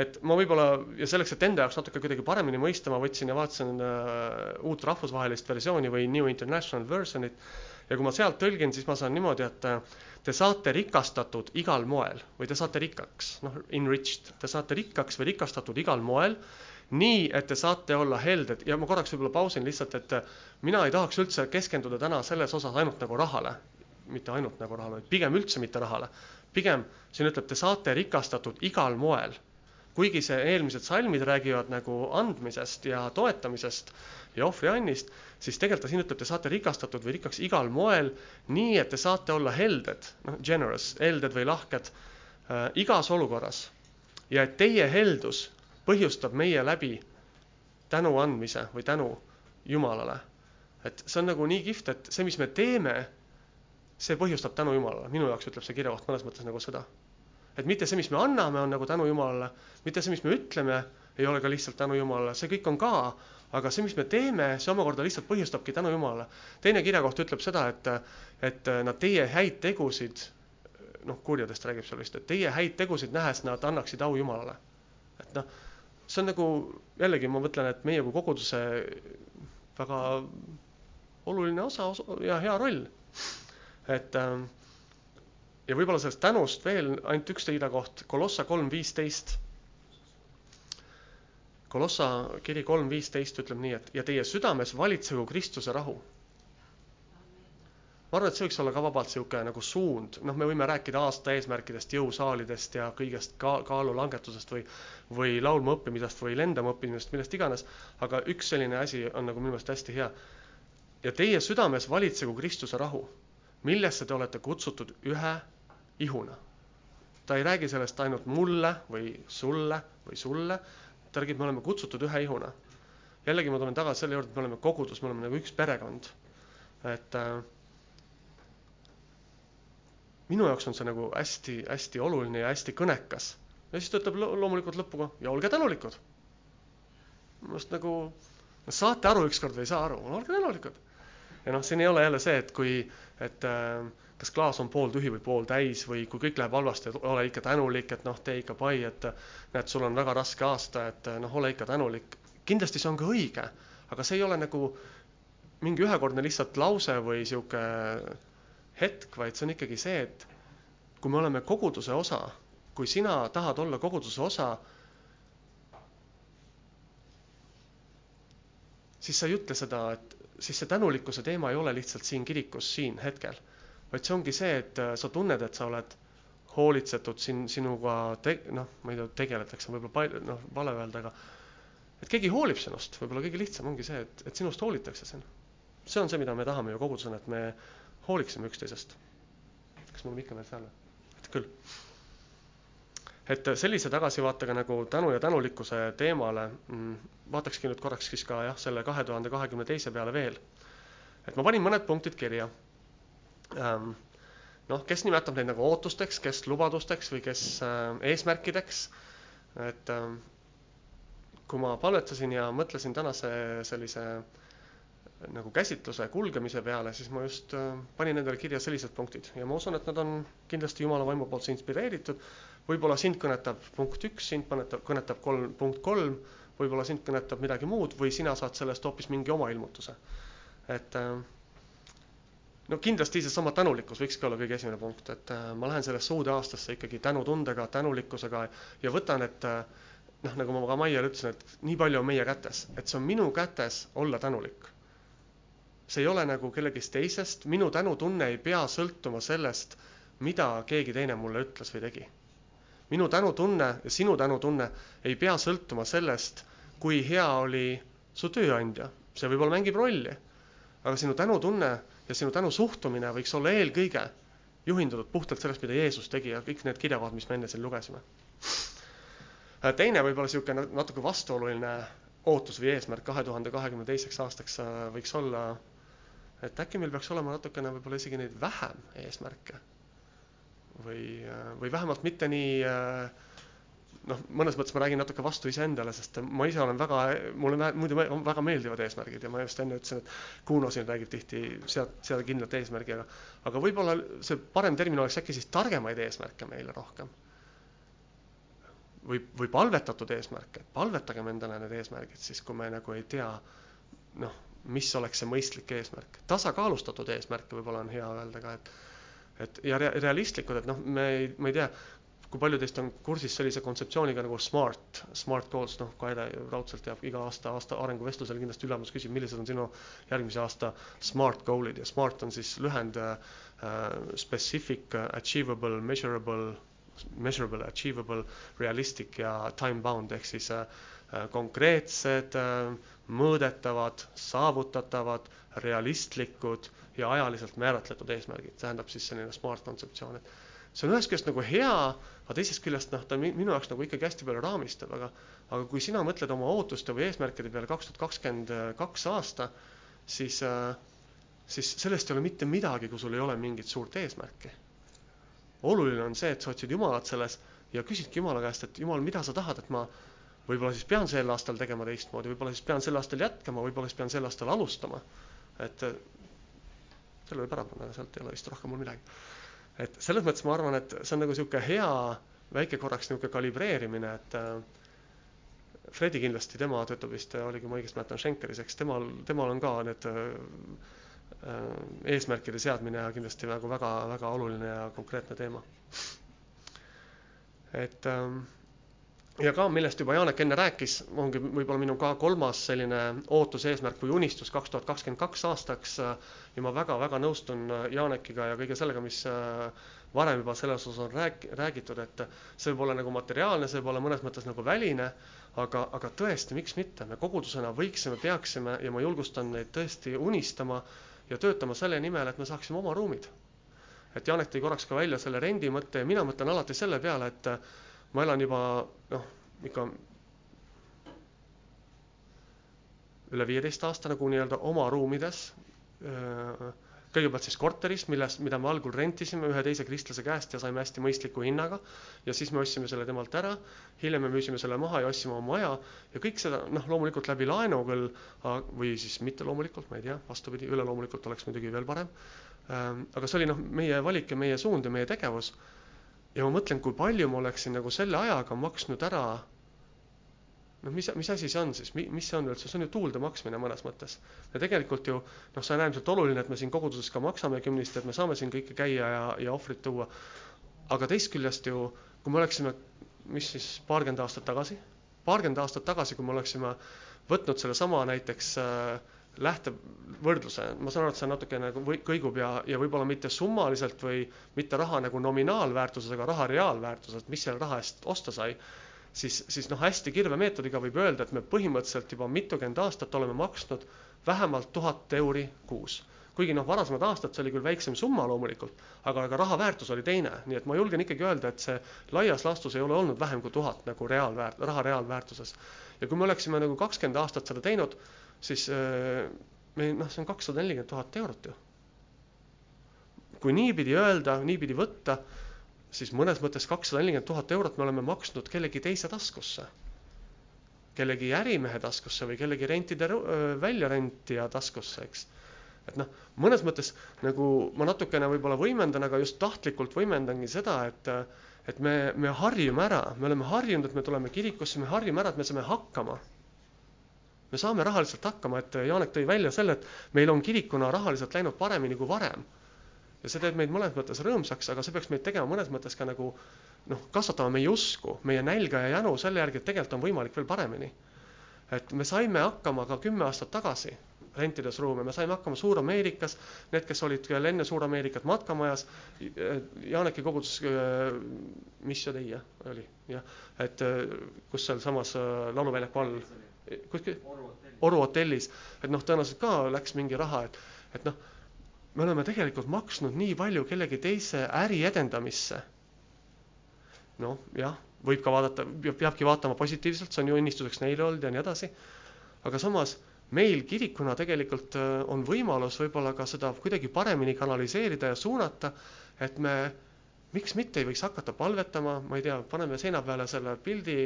et ma võib-olla ja selleks, et enda jaoks natuke kuidagi paremini mõista, ma võtsin ja vaatasin äh, uut rahvusvahelist versiooni või New International Versionit ja kui ma sealt tõlgin, siis ma saan niimoodi, et äh, te saate rikastatud igal moel või te saate rikkaks, noh, enriched, te saate rikkaks või rikastatud igal moel nii, et te saate olla helded ja ma korraks võib-olla pausin lihtsalt, et mina ei tahaks üldse keskenduda täna selles osas ainult nagu rahale, mitte ainult nagu rahale, pigem üldse mitte rahale. pigem siin ütleb, te saate rikastatud igal moel. Kuigi see eelmised salmid räägivad nagu andmisest ja toetamisest ja ohvriannist, siis tegelikult ta siin ütleb, te saate rikastatud või rikkaks igal moel, nii et te saate olla helded, noh, generous, helded või lahked äh, igas olukorras. ja et teie heldus põhjustab meie läbi tänu andmise või tänu Jumalale. et see on nagu nii kihvt, et see, mis me teeme, see põhjustab tänu Jumalale, minu jaoks ütleb see kirjakoht mõnes mõttes nagu seda. Et mitte see, mis me anname, on nagu tänu Jumalale, mitte see, mis me ütleme, ei ole ka lihtsalt tänu Jumalale, see kõik on ka, aga see, mis me teeme, see omakorda lihtsalt põhjustabki tänu Jumalale. teine kirjakoht ütleb seda, et, et nad teie häid tegusid, noh, kurjadest räägib seal vist, et teie häid tegusid nähes nad annaksid au Jumalale. et noh see on nagu jällegi ma mõtlen, et meie kui koguduse väga oluline osa, osa ja hea roll. et ähm, ja võib-olla sellest tänust veel ainult üks teine koht, Kolossa kolm viisteist. Kolossa kiri kolm viisteist ütleb nii, et ja teie südames valitsegu Kristuse rahu ma arvan, et see võiks olla ka vabalt niisugune nagu suund, noh, me võime rääkida aasta eesmärkidest, jõusaalidest ja kõigest ka kaalulangetusest või või laulma õppimisest või lendama õppimisest, millest iganes, aga üks selline asi on nagu minu meelest hästi hea. ja teie südames valitsegu Kristuse rahu, millesse te olete kutsutud ühe ihuna. ta ei räägi sellest ainult mulle või sulle või sulle, ta räägib, me oleme kutsutud ühe ihuna. jällegi ma tulen tagasi selle juurde, et me oleme kogudus, me oleme nagu üks perekond. et äh, minu jaoks on see nagu hästi-hästi oluline ja hästi kõnekas. ja siis ta ütleb loomulikult lõpuga ja olge tänulikud. minu arust nagu saate aru ükskord või ei saa aru, olge tänulikud. ja noh, siin ei ole jälle see, et kui, et äh, kas klaas on pooltühi või pooltäis või kui kõik läheb halvasti, et ole ikka tänulik, et noh, tee ikka pai, et näed, sul on väga raske aasta, et noh, ole ikka tänulik. kindlasti see on ka õige, aga see ei ole nagu mingi ühekordne lihtsalt lause või sihuke hetk, vaid see on ikkagi see, et kui me oleme koguduse osa, kui sina tahad olla koguduse osa, siis sa ei ütle seda, et siis see tänulikkuse teema ei ole lihtsalt siin kirikus siin hetkel, vaid see ongi see, et sa tunned, et sa oled hoolitsetud siin sinuga noh, ma ei tea, tegeletakse võib-olla palju, noh, vale öelda, aga et keegi hoolib sinust, võib-olla kõige lihtsam ongi see, et, et sinust hoolitakse siin. see on see, mida me tahame ju kogudusena, et me hooliksime üksteisest. kas mul mikker veel seal? et küll. Et sellise tagasivaatega nagu tänu ja tänulikkuse teemale mm, vaatakski nüüd korraks siis ka jah, selle kahe tuhande kahekümne teise peale veel. et ma panin mõned punktid kirja ähm,. noh, kes nimetab neid nagu ootusteks, kes lubadusteks või kes äh, eesmärkideks. et äh, kui ma palvetasin ja mõtlesin tänase sellise äh, nagu käsitluse kulgemise peale, siis ma just äh, panin endale kirja sellised punktid ja ma usun, et nad on kindlasti Jumala vaimu poolt inspireeritud. Võib-olla sind kõnetab punkt üks, sind kõnetab, kõnetab kolm, punkt kolm, võib-olla sind kõnetab midagi muud või sina saad sellest hoopis mingi oma ilmutuse. et äh, no kindlasti seesama tänulikkus võikski olla kõige esimene punkt, et äh, ma lähen sellesse uude aastasse ikkagi tänutundega, tänulikkusega ja võtan, et noh, nagu ma ka Maiele ütlesin, et nii palju on meie kätes, et see on minu kätes olla tänulik see ei ole nagu kellegist teisest, minu tänutunne ei pea sõltuma sellest, mida keegi teine mulle ütles või tegi. Minu tänutunne ja sinu tänutunne ei pea sõltuma sellest, kui hea oli su tööandja, see võib-olla mängib rolli. aga sinu tänutunne ja sinu tänusuhtumine võiks olla eelkõige juhindunud puhtalt sellest, mida Jeesus tegi ja kõik need kirjakohad, mis me enne siin lugesime. teine võib-olla niisugune natuke vastuoluline ootus või eesmärk kahe tuhande kahekümne teiseks aastaks äh, võiks olla et äkki meil peaks olema natukene võib-olla isegi neid vähem eesmärke. Või, või vähemalt mitte nii, noh, mõnes mõttes ma räägin natuke vastu iseendale, sest ma ise olen väga, mulle muidu väga meeldivad eesmärgid ja ma just enne ütlesin, et Kuno siin räägib tihti sead, seada kindlat eesmärgi, aga aga võib-olla see parem termin oleks äkki siis targemaid eesmärke meile rohkem. või, või palvetatud eesmärke, et palvetagem endale need eesmärgid siis, kui me nagu ei tea, noh, mis oleks see mõistlik eesmärk. tasakaalustatud eesmärke võib-olla on hea öelda ka, et et ja realistlikud, et noh, me ei, ma ei tea, kui palju teist on kursis sellise kontseptsiooniga nagu SMART, SMART goals, noh, Kaire raudselt teab, iga aasta, aasta arenguvestlusel kindlasti ülemus küsib, millised on sinu järgmise aasta SMART goal'id ja SMART on siis lühend uh, specific, achievable, measurable, measurable, achievable, realistic ja time bound ehk siis uh, konkreetsed uh,, mõõdetavad, saavutatavad, realistlikud ja ajaliselt määratletud eesmärgid, tähendab siis selline SMART kontseptsioon, et see on ühest küljest nagu hea, aga teisest küljest noh, ta minu jaoks nagu ikkagi hästi palju raamistab, aga aga kui sina mõtled oma ootuste või eesmärkide peale kaks tuhat kakskümmend kaks aasta, siis, siis sellest ei ole mitte midagi, kui sul ei ole mingit suurt eesmärki. oluline on see, et sa otsid Jumalat selles ja küsidki Jumala käest, et Jumal, mida sa tahad, et ma võib-olla siis pean sel aastal tegema teistmoodi, võib-olla siis pean sel aastal jätkama, võib-olla siis pean sel aastal alustama. Et selle võib ära panna, sealt ei ole vist rohkem mul midagi et selles mõttes ma arvan, et see on nagu niisugune hea väike korraks niisugune kalibreerimine, et äh, Fredi kindlasti, tema töötab vist, oligi, ma õigesti mäletan, Schenkeris, eks temal, temal on ka need äh, äh, eesmärkide seadmine kindlasti nagu väga, väga oluline ja konkreetne teema. et ähm, ja ka, millest juba Janek enne rääkis, ongi võib-olla minu ka kolmas selline ootus, eesmärk või unistus kaks tuhat kakskümmend kaks aastaks ja ma väga-väga nõustun Janekiga ja kõige sellega, mis varem juba selles osas on rääk-, räägitud, et see võib olla nagu materiaalne, see võib olla mõnes mõttes nagu väline, aga, aga tõesti, miks mitte, me kogudusena võiksime, peaksime ja ma julgustan neid tõesti unistama ja töötama selle nimel, et me saaksime oma ruumid. et Janek tõi korraks ka välja selle rendi mõtte ja mina mõtlen alati selle peale, et ma elan juba noh, ikka üle viieteist aasta nagu nii-öelda oma ruumides. kõigepealt siis korteris, milles, mida me algul rentisime ühe teise kristlase käest ja saime hästi mõistliku hinnaga. ja siis me ostsime selle temalt ära, hiljem me müüsime selle maha ja ostsime oma maja ja kõik seda noh, loomulikult läbi laenu küll või siis mitte loomulikult, ma ei tea, vastupidi, üleloomulikult oleks muidugi veel parem. aga see oli noh, meie valik ja meie suund ja meie tegevus ja ma mõtlen, kui palju ma oleksin nagu selle ajaga maksnud ära noh, mis, mis asi see on siis, mis see on üldse, see on ju tuulde maksmine mõnes mõttes. ja tegelikult ju noh, see on äärmiselt oluline, et me siin koguduses ka maksame kümnist, et me saame siin kõike käia ja, ja ohvrit tuua. aga teisest küljest ju, kui me oleksime, mis siis paarkümmend aastat tagasi, paarkümmend aastat tagasi, kui me oleksime võtnud sellesama näiteks äh, lähtevõrdluse, ma saan aru, et see natukene nagu või kõigub ja, ja võib-olla mitte summaliselt või mitte raha nagu nominaalväärtuses, aga raha reaalväärtuses, mis selle raha eest osta sai, siis, siis noh, hästi kirve meetodiga võib öelda, et me põhimõtteliselt juba mitukümmend aastat oleme maksnud vähemalt tuhat euri kuus. kuigi noh, varasemad aastad see oli küll väiksem summa loomulikult, aga, aga raha väärtus oli teine, nii et ma julgen ikkagi öelda, et see laias laastus ei ole olnud vähem kui tuhat nagu reaalväärt-, raha reaalväärtuses. ja kui me oleksime nagu kakskümmend aastat seda teinud, siis äh, me noh, see on kakssada nelikümmend tuhat eurot ju. kui niipidi öelda, niipidi võtta, siis mõnes mõttes kakssada nelikümmend tuhat eurot me oleme maksnud kellegi teise taskusse. kellegi ärimehe taskusse või kellegi rentide väljarentija taskusse, eks. et noh, mõnes mõttes nagu ma natukene võib-olla võimendan, aga just tahtlikult võimendangi seda, et et me, me harjume ära, me oleme harjunud, et me tuleme kirikusse, me harjume ära, et me saame hakkama me saame rahaliselt hakkama, et Janek tõi välja selle, et meil on kirikuna rahaliselt läinud paremini kui varem. ja see teeb meid mõnes mõttes rõõmsaks, aga see peaks meid tegema mõnes mõttes ka nagu noh, kasvatama meie usku, meie nälga ja jänu selle järgi, et tegelikult on võimalik veel paremini. et me saime hakkama ka kümme aastat tagasi rentides ruume, me saime hakkama Suur-Ameerikas, need, kes olid veel enne Suur-Ameerikat matkamajas, Janeki kogudus, mis see teie oli, jah, et kus sealsamas lauluväljaku all kuskil Oru hotellis, et noh, tõenäoliselt ka läks mingi raha, et, et noh, me oleme tegelikult maksnud nii palju kellegi teise äri edendamisse. noh, jah, võib ka vaadata, peabki vaatama positiivselt, see on ju õnnistuseks neile olnud ja nii edasi. aga samas meil kirikuna tegelikult äh, on võimalus võib-olla ka seda kuidagi paremini kanaliseerida ja suunata, et me miks mitte ei võiks hakata palvetama, ma ei tea, paneme seina peale selle pildi,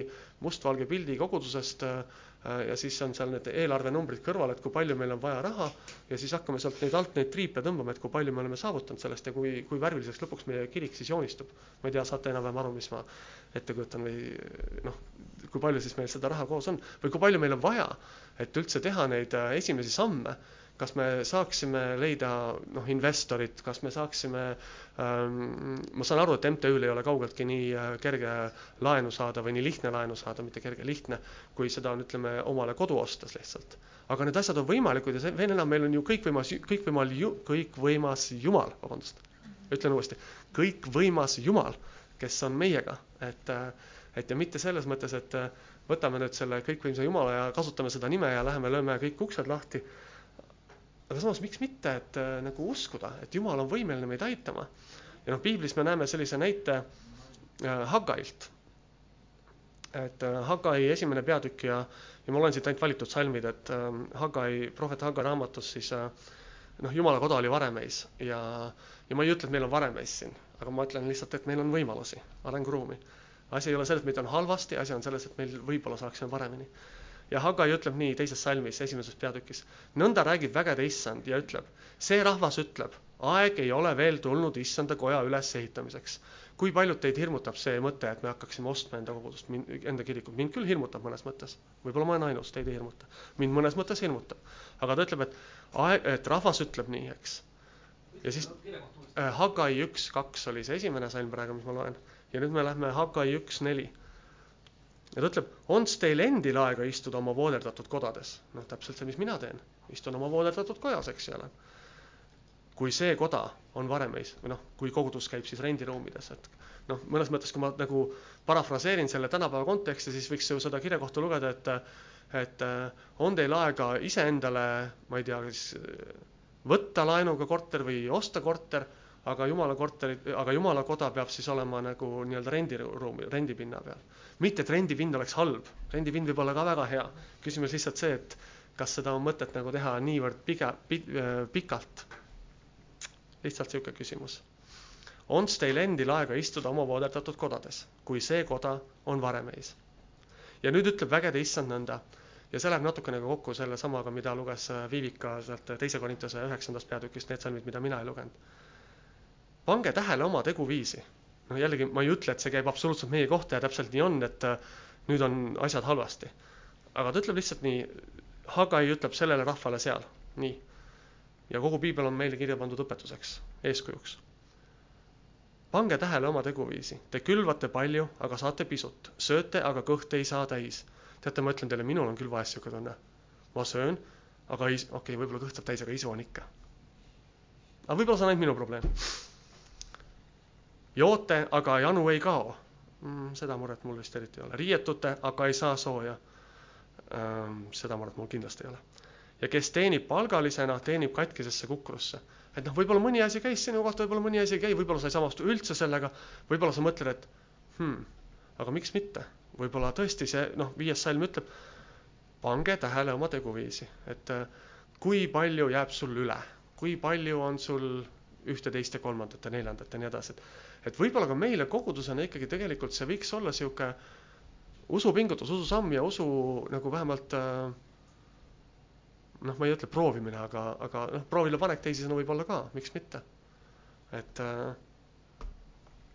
mustvalge pildi kogudusest äh, ja siis on seal need eelarvenumbrid kõrval, et kui palju meil on vaja raha ja siis hakkame sealt neid alt neid triipe tõmbama, et kui palju me oleme saavutanud sellest ja kui, kui värviliseks lõpuks meie kirik siis joonistub. ma ei tea, saate enam-vähem aru, mis ma ette kujutan või noh, kui palju siis meil seda raha koos on või kui palju meil on vaja, et üldse teha neid äh, esimesi samme kas me saaksime leida noh, investorit, kas me saaksime ähm,, ma saan aru, et MTÜ-l ei ole kaugeltki nii äh, kerge laenu saada või nii lihtne laenu saada, mitte kerge, lihtne, kui seda on, ütleme, omale kodu ostes lihtsalt. aga need asjad on võimalikud ja see, veel enam, meil on ju kõikvõimas, kõikvõimal kõikvõimas Jumal, vabandust, ütlen uuesti, kõikvõimas Jumal, kes on meiega, et äh, et ja mitte selles mõttes, et äh, võtame nüüd selle kõikvõimsa Jumala ja kasutame seda nime ja läheme lööme kõik uksed lahti aga samas, miks mitte, et äh, nagu uskuda, et Jumal on võimeline meid aitama. ja noh, piiblis me näeme sellise näite äh, Haggailt. et äh, Haggai esimene peatükk ja, ja ma loen siit ainult valitud salmid, et äh, Haggai, prohvet Haggai raamatus siis noh, Jumala koda oli varemeis ja, ja ma ei ütle, et meil on varemeis siin, aga ma ütlen lihtsalt, et meil on võimalusi, arenguruumi. asi ei ole selles, et meid on halvasti, asi on selles, et meil võib-olla saaksime paremini ja Hagai ütleb nii teises salmis, esimeses peatükis. nõnda räägib vägede issand ja ütleb, see rahvas ütleb, aeg ei ole veel tulnud issanda koja ülesehitamiseks. kui paljud teid hirmutab see mõte, et me hakkaksime ostma enda kogudust, enda kirikut, mind küll hirmutab mõnes mõttes, võib-olla ma olen ainus, teid ei hirmuta. mind mõnes mõttes hirmutab, aga ta ütleb, et aeg, et rahvas ütleb nii, eks. ja siis äh, Hagai üks, kaks oli see esimene salm praegu, mis ma loen ja nüüd me lähme Hagai üks, neli ja ta ütleb, on teil endil aega istuda oma vooderdatud kodades? noh, täpselt see, mis mina teen, istun oma vooderdatud kojas, eks ole. kui see koda on varemeis või noh, kui kogudus käib siis rendiruumides, et noh, mõnes mõttes, kui ma nagu parafraseerin selle tänapäeva konteksti, siis võiks ju seda kirjakohta lugeda, et et on teil aega iseendale, ma ei tea, siis võtta laenuga korter või osta korter, aga jumala korterid, aga jumala koda peab siis olema nagu nii-öelda rendiruumi, rendipinna peal mitte, et rendipind oleks halb, rendipind võib olla ka väga hea. küsimus lihtsalt see, et kas seda on mõtet nagu teha niivõrd piga, äh, pikalt. lihtsalt niisugune küsimus. on teil endil aega istuda oma vooderdatud kodades, kui see koda on varemeis? ja nüüd ütleb vägede issand nõnda ja see läheb natukene ka kokku selle samaga, mida luges äh, Viivika sealt teise Korintuse üheksandast peatükist, need salmid, mida mina ei lugenud. Pange tähele oma teguviisi noh, jällegi ma ei ütle, et see käib absoluutselt meie kohta ja täpselt nii on, et äh, nüüd on asjad halvasti. aga ta ütleb lihtsalt nii, Hagai ütleb sellele rahvale seal, nii. ja kogu piibel on meile kirja pandud õpetuseks, eeskujuks. pange tähele oma teguviisi, te külvate palju, aga saate pisut, sööte, aga kõht ei saa täis. teate, ma ütlen teile, minul on küll vahest niisugune tunne. ma söön, aga ei, okei okay,, võib-olla kõht saab täis, aga isu on ikka. aga võib-olla see on ainult minu probleem joote, aga janu ei kao mm,. seda muret mul vist eriti ei ole. riietute, aga ei saa sooja ähm,. seda muret mul kindlasti ei ole. ja kes teenib palgalisena, teenib katkisesse kukrusse. et noh, võib-olla mõni asi käis sinu kohta, võib-olla mõni asi ei käi, võib-olla sa ei samastu üldse sellega, võib-olla sa mõtled, et hmm, aga miks mitte. võib-olla tõesti see, noh, viies salm ütleb, pange tähele oma teguviisi, et äh, kui palju jääb sul üle, kui palju on sul ühte, teist ja kolmandat ja neljandat ja nii edasi, et et võib-olla ka meile kogudusena ikkagi tegelikult see võiks olla niisugune usupingutus, ususamm ja usu nagu vähemalt äh, noh, ma ei ütle proovimine, aga, aga noh, proovile panek teisisõnu võib olla ka, miks mitte. et äh,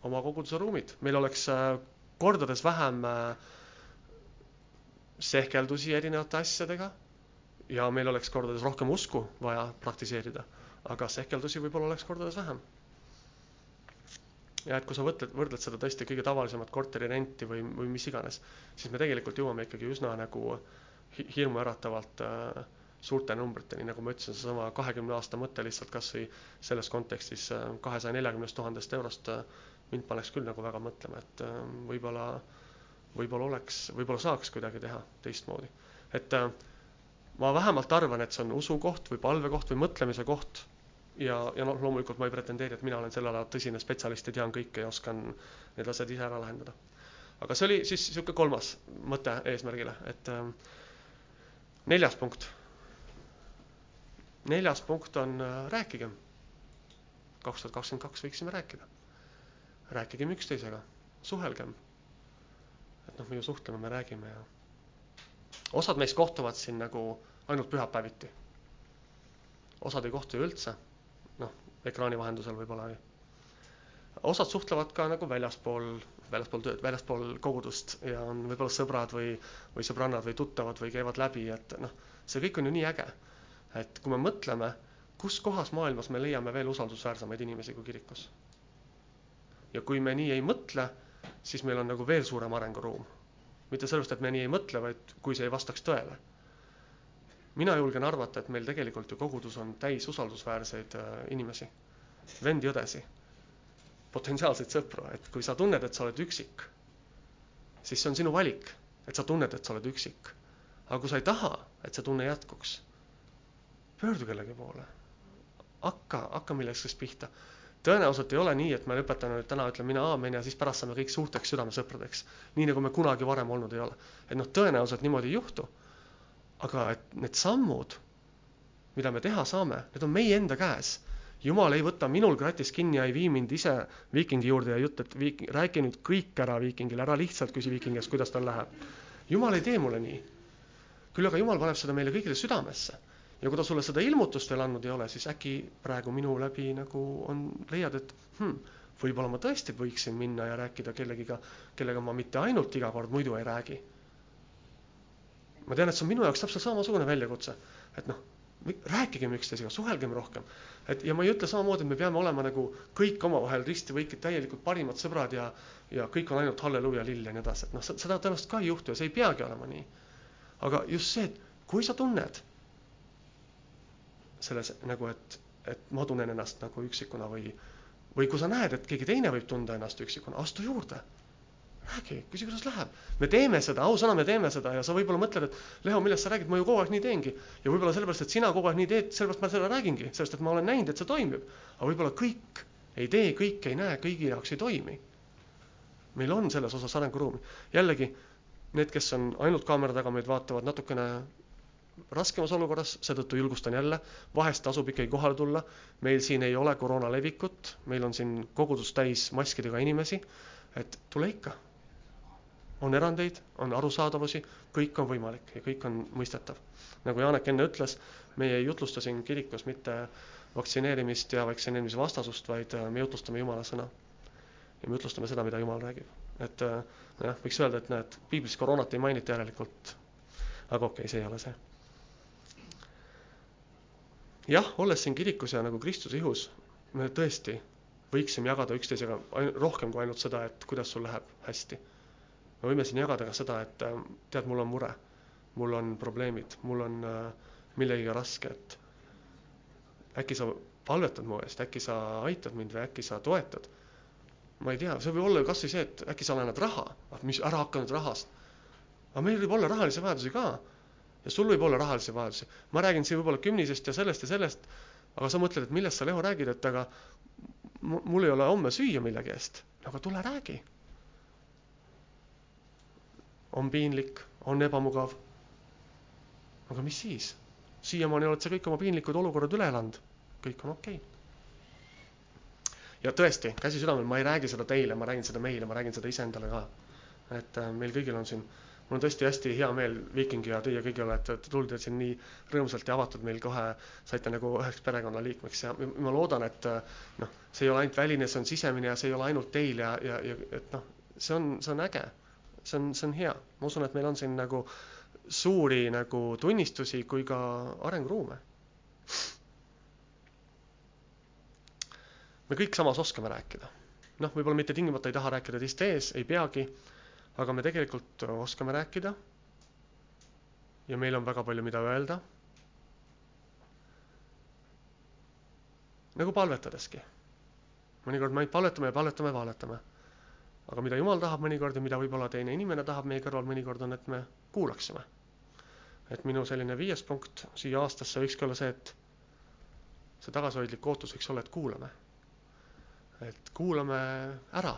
oma koguduse ruumid, meil oleks äh, kordades vähem äh, sehkeldusi erinevate asjadega ja meil oleks kordades rohkem usku vaja praktiseerida, aga sehkeldusi võib-olla oleks kordades vähem ja et kui sa võtled, võrdled seda tõesti kõige tavalisemat korterirenti või, või mis iganes, siis me tegelikult jõuame ikkagi üsna nagu hirmuäratavalt äh, suurte numbriteni, nagu ma ütlesin, seesama kahekümne aasta mõte lihtsalt kas või selles kontekstis äh, kahesaja neljakümnest tuhandest eurost äh, mind paneks küll nagu väga mõtlema, et äh, võib-olla, võib-olla oleks, võib-olla saaks kuidagi teha teistmoodi. et ma vähemalt arvan, et see on usukoht või palvekoht või mõtlemise koht ja, ja noh, loomulikult ma ei pretendeeri, et mina olen selle ala tõsine spetsialist ja tean kõike ja oskan need asjad ise ära lahendada. aga see oli siis niisugune kolmas mõte eesmärgile, et äh, neljas punkt. neljas punkt on äh, rääkigem. kaks tuhat kakskümmend kaks võiksime rääkida rääkigem üksteisega, suhelgem. et noh, me ju suhtleme, me räägime ja osad meist kohtuvad siin nagu ainult pühapäeviti. osad ei kohtu ju üldse, ekraani vahendusel võib-olla või. osad suhtlevad ka nagu väljaspool, väljaspool tööd, väljaspool kogudust ja on võib-olla sõbrad või, või sõbrannad või tuttavad või käivad läbi, et noh, see kõik on ju nii äge. et kui me mõtleme, kus kohas maailmas me leiame veel usaldusväärsemaid inimesi kui kirikus. ja kui me nii ei mõtle, siis meil on nagu veel suurem arenguruum. mitte sellepärast, et me nii ei mõtle, vaid kui see ei vastaks tõele mina julgen arvata, et meil tegelikult ju kogudus on täis usaldusväärseid äh, inimesi, vendi-õdesi, potentsiaalseid sõpru, et kui sa tunned, et sa oled üksik, siis see on sinu valik, et sa tunned, et sa oled üksik. aga kui sa ei taha, et see tunne jätkuks, pöördu kellegi poole. hakka, hakka millestki pihta. tõenäoliselt ei ole nii, et me lõpetame nüüd täna, ütleme mina aamen ja siis pärast saame kõik suurteks südamesõpradeks. nii nagu me kunagi varem olnud ei ole. et noh, tõenäoliselt niimoodi ei juhtu aga et need sammud, mida me teha saame, need on meie enda käes. jumal ei võta minul kratist kinni ja ei vii mind ise viikingi juurde ja jutt, et viik-, räägi nüüd kõik ära viikingile, ära lihtsalt küsi viikingi käest, kuidas tal läheb. jumal ei tee mulle nii. küll aga jumal paneb seda meile kõigile südamesse. ja kui ta sulle seda ilmutust veel andnud ei ole, siis äkki praegu minu läbi nagu on, leiad, et hmm, võib-olla ma tõesti võiksin minna ja rääkida kellegiga, kellega ma mitte ainult iga kord muidu ei räägi ma tean, et see on minu jaoks täpselt samasugune väljakutse, et noh, rääkigem üksteisega, suhelgem rohkem. et ja ma ei ütle samamoodi, et me peame olema nagu kõik omavahel ristivõikid, täielikult parimad sõbrad ja, ja kõik on ainult halleluuja lill ja nii edasi, et noh, seda tõenäoliselt ka ei juhtu ja see ei peagi olema nii. aga just see, et kui sa tunned selles nagu, et, et ma tunnen ennast nagu üksikuna või, või kui sa näed, et keegi teine võib tunda ennast üksikuna, astu juurde räägi, küsi, kuidas läheb. me teeme seda, ausõna, me teeme seda ja sa võib-olla mõtled, et Leo, millest sa räägid, ma ju kogu aeg nii teengi. ja võib-olla sellepärast, et sina kogu aeg nii teed, sellepärast ma seda räägingi, sest et ma olen näinud, et see toimib. aga võib-olla kõik ei tee, kõik ei näe, kõigi jaoks ei toimi. meil on selles osas arenguruumi. jällegi, need, kes on ainult kaamera taga meid vaatavad natukene raskemas olukorras, seetõttu julgustan jälle, vahest tasub ikkagi kohale tulla. meil siin ei ole koroona levikut, meil on siin kogudus täis maskidega inimesi. et tule ikka on erandeid, on arusaadavusi, kõik on võimalik ja kõik on mõistetav. nagu Janek enne ütles, meie ei jutlusta siin kirikus mitte vaktsineerimist ja vaktsineerimise vastasust, vaid äh, me jutlustame Jumala sõna. ja me jutlustame seda, mida Jumal räägib. et äh, nojah, võiks öelda, et näed, piiblis koroonat ei mainita järelikult, aga okei okay,, see ei ole see. jah, olles siin kirikus ja nagu Kristuse ihus, me tõesti võiksime jagada üksteisega rohkem kui ainult seda, et kuidas sul läheb hästi me võime siin jagada ka seda, et äh, tead, mul on mure, mul on probleemid, mul on äh, millegagi raske, et äkki sa palvetad mu eest, äkki sa aitad mind või äkki sa toetad. ma ei tea, see võib olla ju kasvõi see, et äkki sa laenad raha, ah mis ära hakka nüüd rahast. aga meil võib olla rahalisi vajadusi ka ja sul võib olla rahalisi vajadusi. ma räägin siin võib-olla kümnisest ja sellest ja sellest, aga sa mõtled, et millest sa, Leo, räägid, et aga mul ei ole homme süüa millegi eest. aga tule räägi on piinlik, on ebamugav. aga mis siis? siiamaani oled sa kõik oma piinlikud olukorrad üle elanud, kõik on okei okay.. ja tõesti, käsi südamel, ma ei räägi seda teile, ma räägin seda meile, ma räägin seda iseendale ka. et äh, meil kõigil on siin, mul on tõesti hästi hea meel, Viiking ja teie kõigi olete tulnud siin nii rõõmsalt ja avatud meil kohe, saite nagu üheks perekonnaliikmeks ja ma loodan, et äh, noh, see ei ole ainult väline, see on sisemine ja see ei ole ainult teil ja, ja, ja et noh, see on, see on äge see on, see on hea, ma usun, et meil on siin nagu suuri nagu tunnistusi kui ka arenguruume. me kõik samas oskame rääkida. noh, võib-olla mitte tingimata ei taha rääkida teiste ees, ei peagi, aga me tegelikult oskame rääkida. ja meil on väga palju, mida öelda. nagu palvetadeski. mõnikord me palvetame ja palvetame ja palvetame aga mida Jumal tahab mõnikord ja mida võib-olla teine inimene tahab meie kõrval mõnikord, on, et me kuulaksime. et minu selline viies punkt siia aastasse võikski olla see, et see tagasihoidlik ootus võiks olla, et kuulame. et kuulame ära.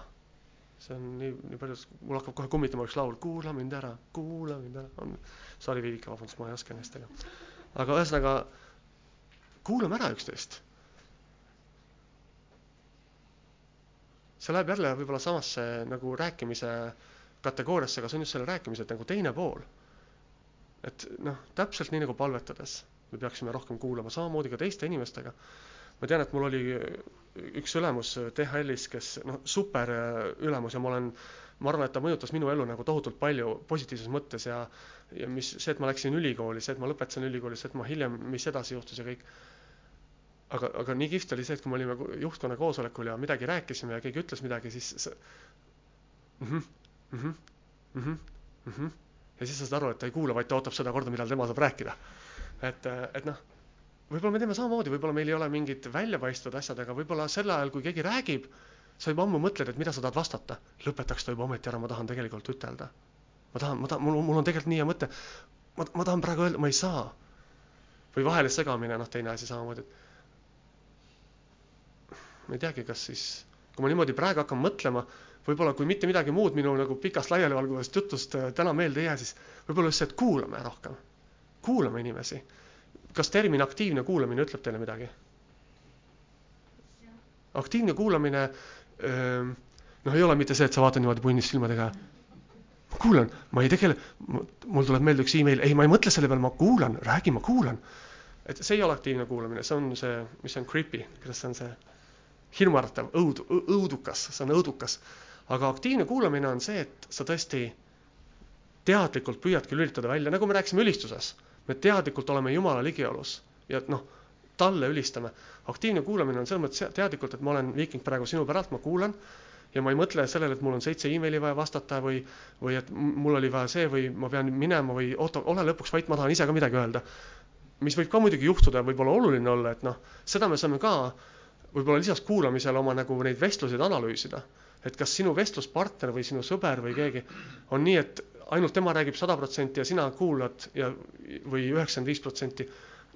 see on nii, nii palju, mul hakkab kohe kummitama üks laul, kuula mind ära, kuula mind ära, on, sorry Viivika, vabandust, ma ei oska ennast, aga, aga ühesõnaga kuulame ära üksteist see läheb jälle võib-olla samasse nagu rääkimise kategooriasse, aga see on just selle rääkimise nagu teine pool. et noh, täpselt nii nagu palvetades me peaksime rohkem kuulama, samamoodi ka teiste inimestega. ma tean, et mul oli üks ülemus DHL-is, kes noh, super ülemus ja ma olen, ma arvan, et ta mõjutas minu elu nagu tohutult palju positiivses mõttes ja ja mis, see, et ma läksin ülikooli, see, et ma lõpetasin ülikooli, see, et ma hiljem, mis edasi juhtus ja kõik aga, aga nii kihvt oli see, et kui me olime juhtkonna koosolekul ja midagi rääkisime ja keegi ütles midagi, siis mhmh, mhmh, mhmh, mhmh. ja siis sa saad aru, et ta ei kuula, vaid ta ootab seda korda, millal tema saab rääkida. et, et noh, võib-olla me teeme samamoodi, võib-olla meil ei ole mingid väljapaistvad asjad, aga võib-olla sel ajal, kui keegi räägib, sa juba ammu mõtled, et mida sa tahad vastata. lõpetaks ta juba ometi ära, ma tahan tegelikult ütelda. ma tahan, ma tahan, mul, mul on tegelikult nii hea mõte. ma, ma tahan praegu öelda, ma ei saa. või vahele segamine, noh, teine asi samamoodi, et ma ei teagi, kas siis, kui ma niimoodi praegu hakkan mõtlema, võib-olla kui mitte midagi muud minu nagu pikast laialivalguvast jutust äh, täna meelde ei jää, siis võib-olla et kuulame rohkem, kuulame inimesi. kas termin aktiivne kuulamine ütleb teile midagi? aktiivne kuulamine ähm, noh, ei ole mitte see, et sa vaatad niimoodi punnis silmadega. ma kuulan, ma ei tegele, mul tuleb meelde üks email, ei, ma ei mõtle selle peale, ma kuulan, räägi, ma kuulan. et see ei ole aktiivne kuulamine, see on see, mis on creepy, kuidas on see hirmuäratav, õud-, õudukas, see on õudukas. aga aktiivne kuulamine on see, et sa tõesti teadlikult püüadki lülitada välja, nagu me rääkisime ülistuses, me teadlikult oleme Jumala ligiolus ja noh, talle ülistame. aktiivne kuulamine on selles mõttes teadlikult, et ma olen viiking praegu sinu päralt, ma kuulan ja ma ei mõtle sellele, et mul on seitse emaili vaja vastata või, või et mul oli vaja see või ma pean minema või oota, ole lõpuks vait, ma tahan ise ka midagi öelda. mis võib ka muidugi juhtuda võib-olla oluline olla, et noh, seda me saame ka võib-olla lisaks kuulamisele oma nagu neid vestluseid analüüsida. et kas sinu vestluspartner või sinu sõber või keegi on nii, et ainult tema räägib sada protsenti ja sina kuulad ja, või üheksakümmend viis protsenti,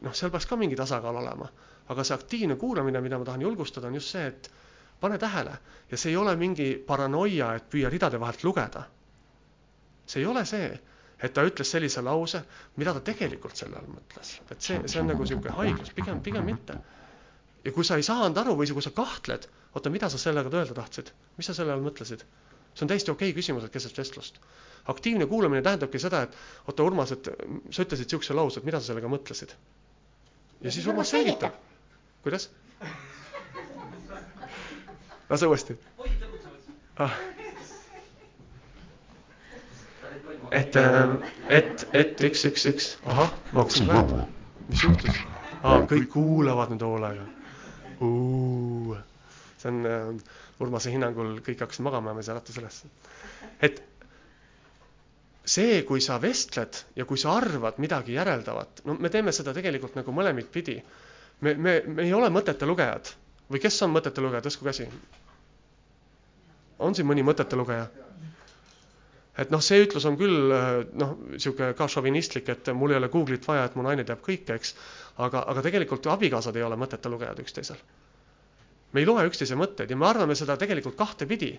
noh, seal peaks ka mingi tasakaal olema. aga see aktiivne kuulamine, mida ma tahan julgustada, on just see, et pane tähele ja see ei ole mingi paranoia, et püüa ridade vahelt lugeda. see ei ole see, et ta ütles sellise lause, mida ta tegelikult selle all mõtles, et see, see on nagu niisugune haiglus, pigem, pigem mitte ja kui sa ei saanud aru või kui sa kahtled, oota, mida sa sellega öelda tahtsid, mis sa selle all mõtlesid? see on täiesti okei okay küsimus, et keset vestlust. aktiivne kuulamine tähendabki seda, et oota, Urmas, et sa ütlesid niisuguse lause, et mida sa sellega mõtlesid? ja siis Urmas selgitab. kuidas? lase uuesti. Ah. et, ähm, et, et üks, üks, üks, ahah, ma hakkasin praegu, mis juhtus? kõik kuulavad nüüd hoolega see on äh, Urmase hinnangul kõik hakkasid magama ja ma ei saa äratus üles. et see, kui sa vestled ja kui sa arvad midagi järeldavat, no me teeme seda tegelikult nagu mõlemit pidi. me, me, me ei ole mõtete lugejad või kes on mõtete lugejad, tõstku käsi. on siin mõni mõtete lugeja? Et noh, see ütlus on küll äh, noh, niisugune ka šovinistlik, et mul ei ole Google'it vaja, et mu naine teab kõike, eks aga, aga tegelikult abikaasad ei ole mõtete lugejad üksteisel. me ei loe üksteise mõtteid ja me arvame seda tegelikult kahtepidi.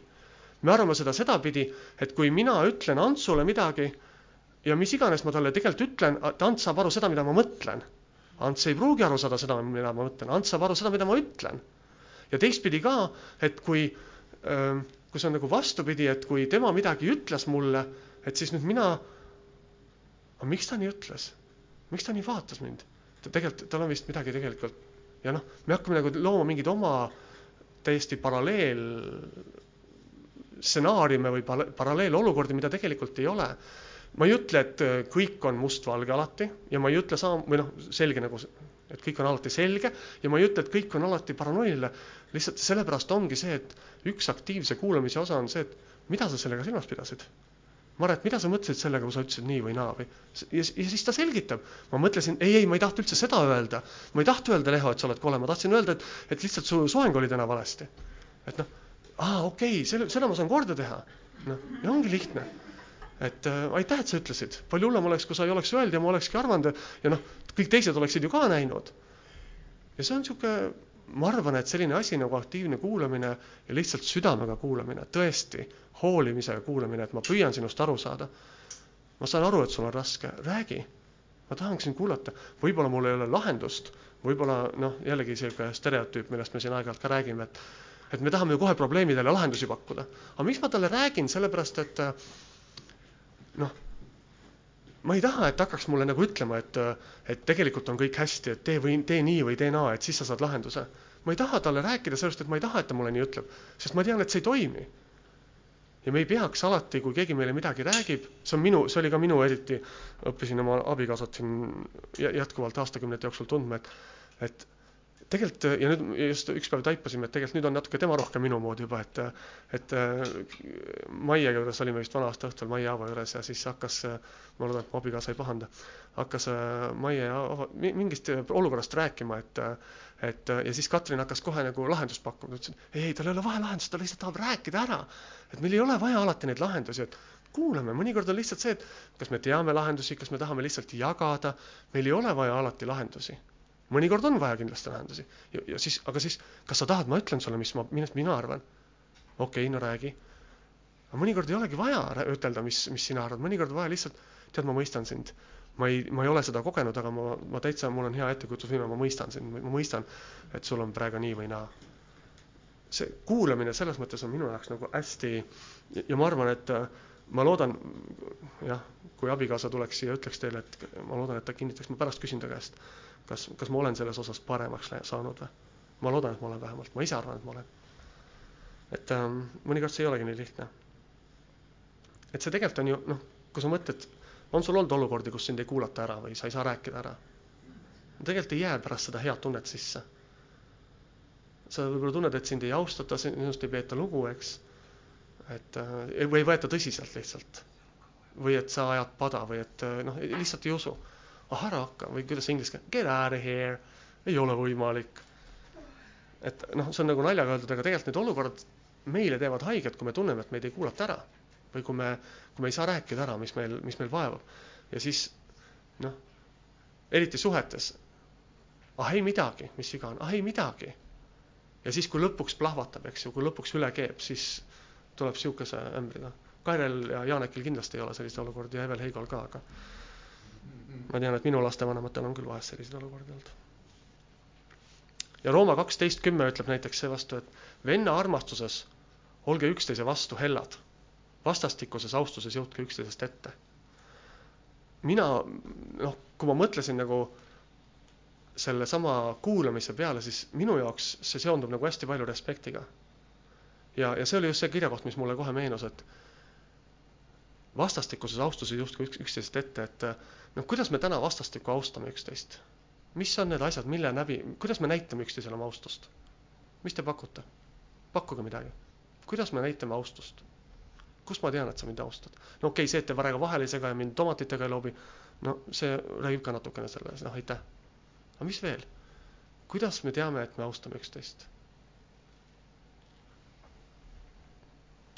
me arvame seda sedapidi, et kui mina ütlen Antsule midagi ja mis iganes ma talle tegelikult ütlen, et Ants saab aru seda, mida ma mõtlen. Ants ei pruugi aru saada seda, mida ma mõtlen, Ants saab aru seda, mida ma ütlen. ja teistpidi ka, et kui, kui see on nagu vastupidi, et kui tema midagi ütles mulle, et siis nüüd mina, aga miks ta nii ütles? miks ta nii vaatas mind? ta tegelikult, tal on vist midagi tegelikult ja noh, me hakkame nagu looma mingeid oma täiesti paralleel stsenaariume või paralleelolukordi, mida tegelikult ei ole. ma ei ütle, et kõik on mustvalge alati ja ma ei ütle sama või noh, selge nagu, et kõik on alati selge ja ma ei ütle, et kõik on alati paranoiline. lihtsalt sellepärast ongi see, et üks aktiivse kuulamise osa on see, et mida sa sellega silmas pidasid Maret, mida sa mõtlesid sellega, kui sa ütlesid nii või naa või? ja, siis ta selgitab. ma mõtlesin, ei, ei, ma ei tahtnud üldse seda öelda. ma ei tahtnud öelda, Leho, et sa oled kole, ma tahtsin öelda, et, et lihtsalt su soeng oli täna valesti. et noh, aa, okei okay,, selle, seda ma saan korda teha. noh, ja ongi lihtne. Et äh, aitäh, et sa ütlesid. palju hullem oleks, kui sa ei oleks öelnud ja ma olekski arvanud ja noh, kõik teised oleksid ju ka näinud. ja see on niisugune ma arvan, et selline asi nagu aktiivne kuulamine ja lihtsalt südamega kuulamine, tõesti hoolimisega kuulamine, et ma püüan sinust aru saada. ma saan aru, et sul on raske, räägi. ma tahaksin kuulata, võib-olla mul ei ole lahendust, võib-olla noh, jällegi niisugune stereotüüp, millest me siin aeg-ajalt ka räägime, et et me tahame ju kohe probleemidele lahendusi pakkuda. aga miks ma talle räägin, sellepärast et noh, ma ei taha, et hakkaks mulle nagu ütlema, et, et tegelikult on kõik hästi, et tee või tee nii või tee naa, et siis sa saad lahenduse. ma ei taha talle rääkida sellest, et ma ei taha, et ta mulle nii ütleb, sest ma tean, et see ei toimi. ja me ei peaks alati, kui keegi meile midagi räägib, see on minu, see oli ka minu, eriti õppisin oma abikaasat siin jätkuvalt aastakümnete jooksul tundma, et, et tegelikult ja nüüd just üks päev taipasime, et tegelikult nüüd on natuke tema rohkem minu moodi juba, et et Maie juures olime vist vana-aasta õhtul Maie Aava juures ja siis hakkas, ma loodan, et mu abikaasa ei pahanda, hakkas Maie Aava mingist olukorrast rääkima, et et ja siis Katrin hakkas kohe nagu lahendust pakkuma, ta ütles, et ei, tal ei ole vaja lahendust, ta lihtsalt tahab rääkida ära. et meil ei ole vaja alati neid lahendusi, et kuulame, mõnikord on lihtsalt see, et kas me teame lahendusi, kas me tahame lihtsalt jagada, meil ei ole vaja alati lahendusi mõnikord on vaja kindlasti lahendusi ja, ja siis, aga siis, kas sa tahad, ma ütlen sulle, mis ma, millest mina arvan. okei okay,, no räägi. aga mõnikord ei olegi vaja ütelda, mis, mis sina arvad, mõnikord vaja lihtsalt, tead, ma mõistan sind. ma ei, ma ei ole seda kogenud, aga ma, ma täitsa, mul on hea ettekujutusvõime, ma mõistan sind, ma mõistan, et sul on praegu nii või naa. see kuulamine selles mõttes on minu jaoks nagu hästi ja ma arvan, et ma loodan, jah, kui abikaasa tuleks siia, ütleks teile, et ma loodan, et ta kinnitaks, ma pärast küsin ta käest kas, kas ma olen selles osas paremaks saanud või? ma loodan, et ma olen vähemalt, ma ise arvan, et ma olen. et ähm, mõnikord see ei olegi nii lihtne. et see tegelikult on ju noh, kui sa mõtled, on sul olnud olukordi, kus sind ei kuulata ära või sa ei saa rääkida ära? tegelikult ei jää pärast seda head tunnet sisse. sa võib-olla tunned, et sind ei austata, sinust ei peeta lugu, eks. et äh, või ei võeta tõsiselt lihtsalt. või et sa ajad pada või et äh, noh, lihtsalt ei usu ah ära hakka või kuidas inglise keeles, get out of here, ei ole võimalik. et noh, see on nagu naljaga öeldud, aga tegelikult need olukorrad meile teevad haiget, kui me tunneme, et meid ei kuulata ära või kui me, kui me ei saa rääkida ära, mis meil, mis meil vaevab. ja siis noh, eriti suhetes, ah ei midagi, mis on, ah ei midagi. ja siis, kui lõpuks plahvatab, eks ju, kui lõpuks üle keeb, siis tuleb sihukese ämbriga. Kairel ja Janekil kindlasti ei ole selliseid olukordi ja Evel Heigol ka, aga ma tean, et minu lastevanematel on küll vahest selliseid olukordi olnud. ja Rooma kaksteist kümme ütleb näiteks seevastu, et venna armastuses olge üksteise vastu hellad, vastastikuses austuses jõudke üksteisest ette. mina noh, kui ma mõtlesin nagu sellesama kuulamise peale, siis minu jaoks see seondub nagu hästi palju respektiga. ja, ja see oli just see kirjakoht, mis mulle kohe meenus, et vastastikuses austuses justkui üks, üksteisest ette, et noh, kuidas me täna vastastikku austame üksteist? mis on need asjad, mille läbi, kuidas me näitame üksteisele oma austust? mis te pakute? pakkuge midagi. kuidas me näitame austust? kust ma tean, et sa mind austad? no okei okay,, see, et te varega vahele ei sega ja mind tomatitega ei loobi, no see räägib ka natukene selles, noh aitäh. aga mis veel? kuidas me teame, et me austame üksteist?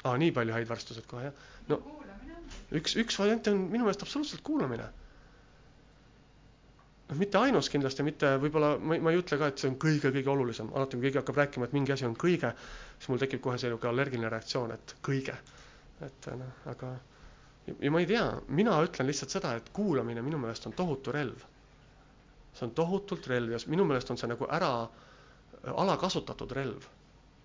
aa, nii palju häid varstused kohe, jah? no üks, üks variant on minu meelest absoluutselt kuulamine. noh, mitte ainus kindlasti, mitte võib-olla, ma, ma ei ütle ka, et see on kõige-kõige olulisem, alati kui keegi hakkab rääkima, et mingi asi on kõige, siis mul tekib kohe selline allergiline reaktsioon, et kõige. et noh, aga ja ma ei tea, mina ütlen lihtsalt seda, et kuulamine minu meelest on tohutu relv. see on tohutult relv ja minu meelest on see nagu ära, alakasutatud relv.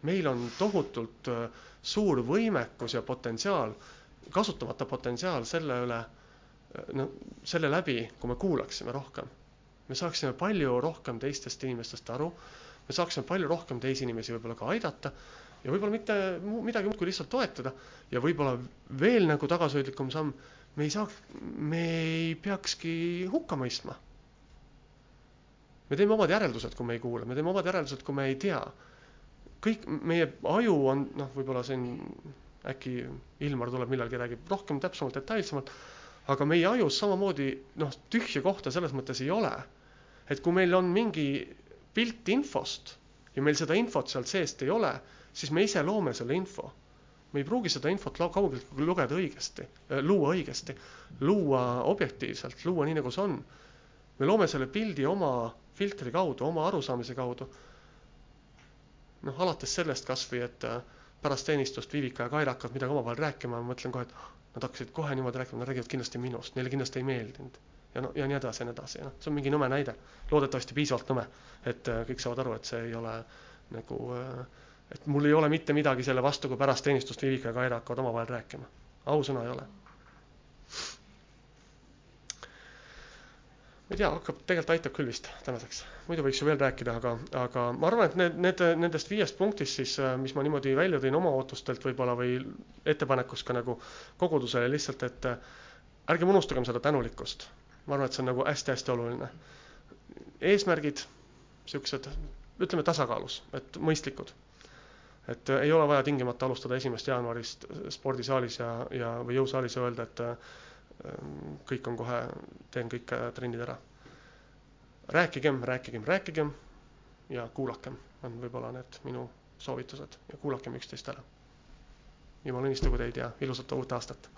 meil on tohutult äh, suur võimekus ja potentsiaal kasutamata potentsiaal selle üle, no selle läbi, kui me kuulaksime rohkem. me saaksime palju rohkem teistest inimestest aru, me saaksime palju rohkem teisi inimesi võib-olla ka aidata ja võib-olla mitte midagi muud kui lihtsalt toetada ja võib-olla veel nagu tagasihoidlikum samm, me ei saa, me ei peakski hukka mõistma. me teeme omad järeldused, kui me ei kuula, me teeme omad järeldused, kui me ei tea. kõik meie aju on noh, võib-olla siin äkki Ilmar tuleb millalgi, räägib rohkem täpsemalt, detailsemalt, aga meie ajus samamoodi noh, tühja kohta selles mõttes ei ole. et kui meil on mingi pilt infost ja meil seda infot sealt seest ei ole, siis me ise loome selle info. me ei pruugi seda infot kaugelt lugeda õigesti, äh, luua õigesti, luua objektiivselt, luua nii, nagu see on. me loome selle pildi oma filtri kaudu, oma arusaamise kaudu. noh, alates sellest kasvõi, et äh, pärast teenistust Vivika ja Kaira hakkavad midagi omavahel rääkima, ma mõtlen kohe, et nad hakkasid kohe niimoodi rääkima, nad räägivad kindlasti minust, neile kindlasti ei meeldinud. ja no ja nii edasi ja nii edasi noh, see on mingi nõme näide, loodetavasti piisavalt nõme, et äh, kõik saavad aru, et see ei ole nagu äh, et mul ei ole mitte midagi selle vastu, kui pärast teenistust Vivika ja Kaira hakkavad omavahel rääkima. ausõna ei ole. Ma ei tea, hakkab, tegelikult aitab küll vist tänaseks. muidu võiks ju veel rääkida, aga, aga ma arvan, et need, need, nendest viiest punktist siis, mis ma niimoodi välja tõin oma ootustelt võib-olla või ettepanekust ka nagu kogudusele lihtsalt, et ärgem unustagem seda tänulikkust. ma arvan, et see on nagu hästi-hästi oluline. eesmärgid, niisugused, ütleme tasakaalus, et mõistlikud. et ei ole vaja tingimata alustada esimesest jaanuarist spordisaalis ja, ja, või jõusaalis ja öelda, et kõik on kohe, teen kõik trennid ära. rääkigem, rääkigem, rääkigem ja kuulakem, on võib-olla need minu soovitused ja kuulakem üksteist ära. jumal õnnistagu teid ja ilusat uut aastat!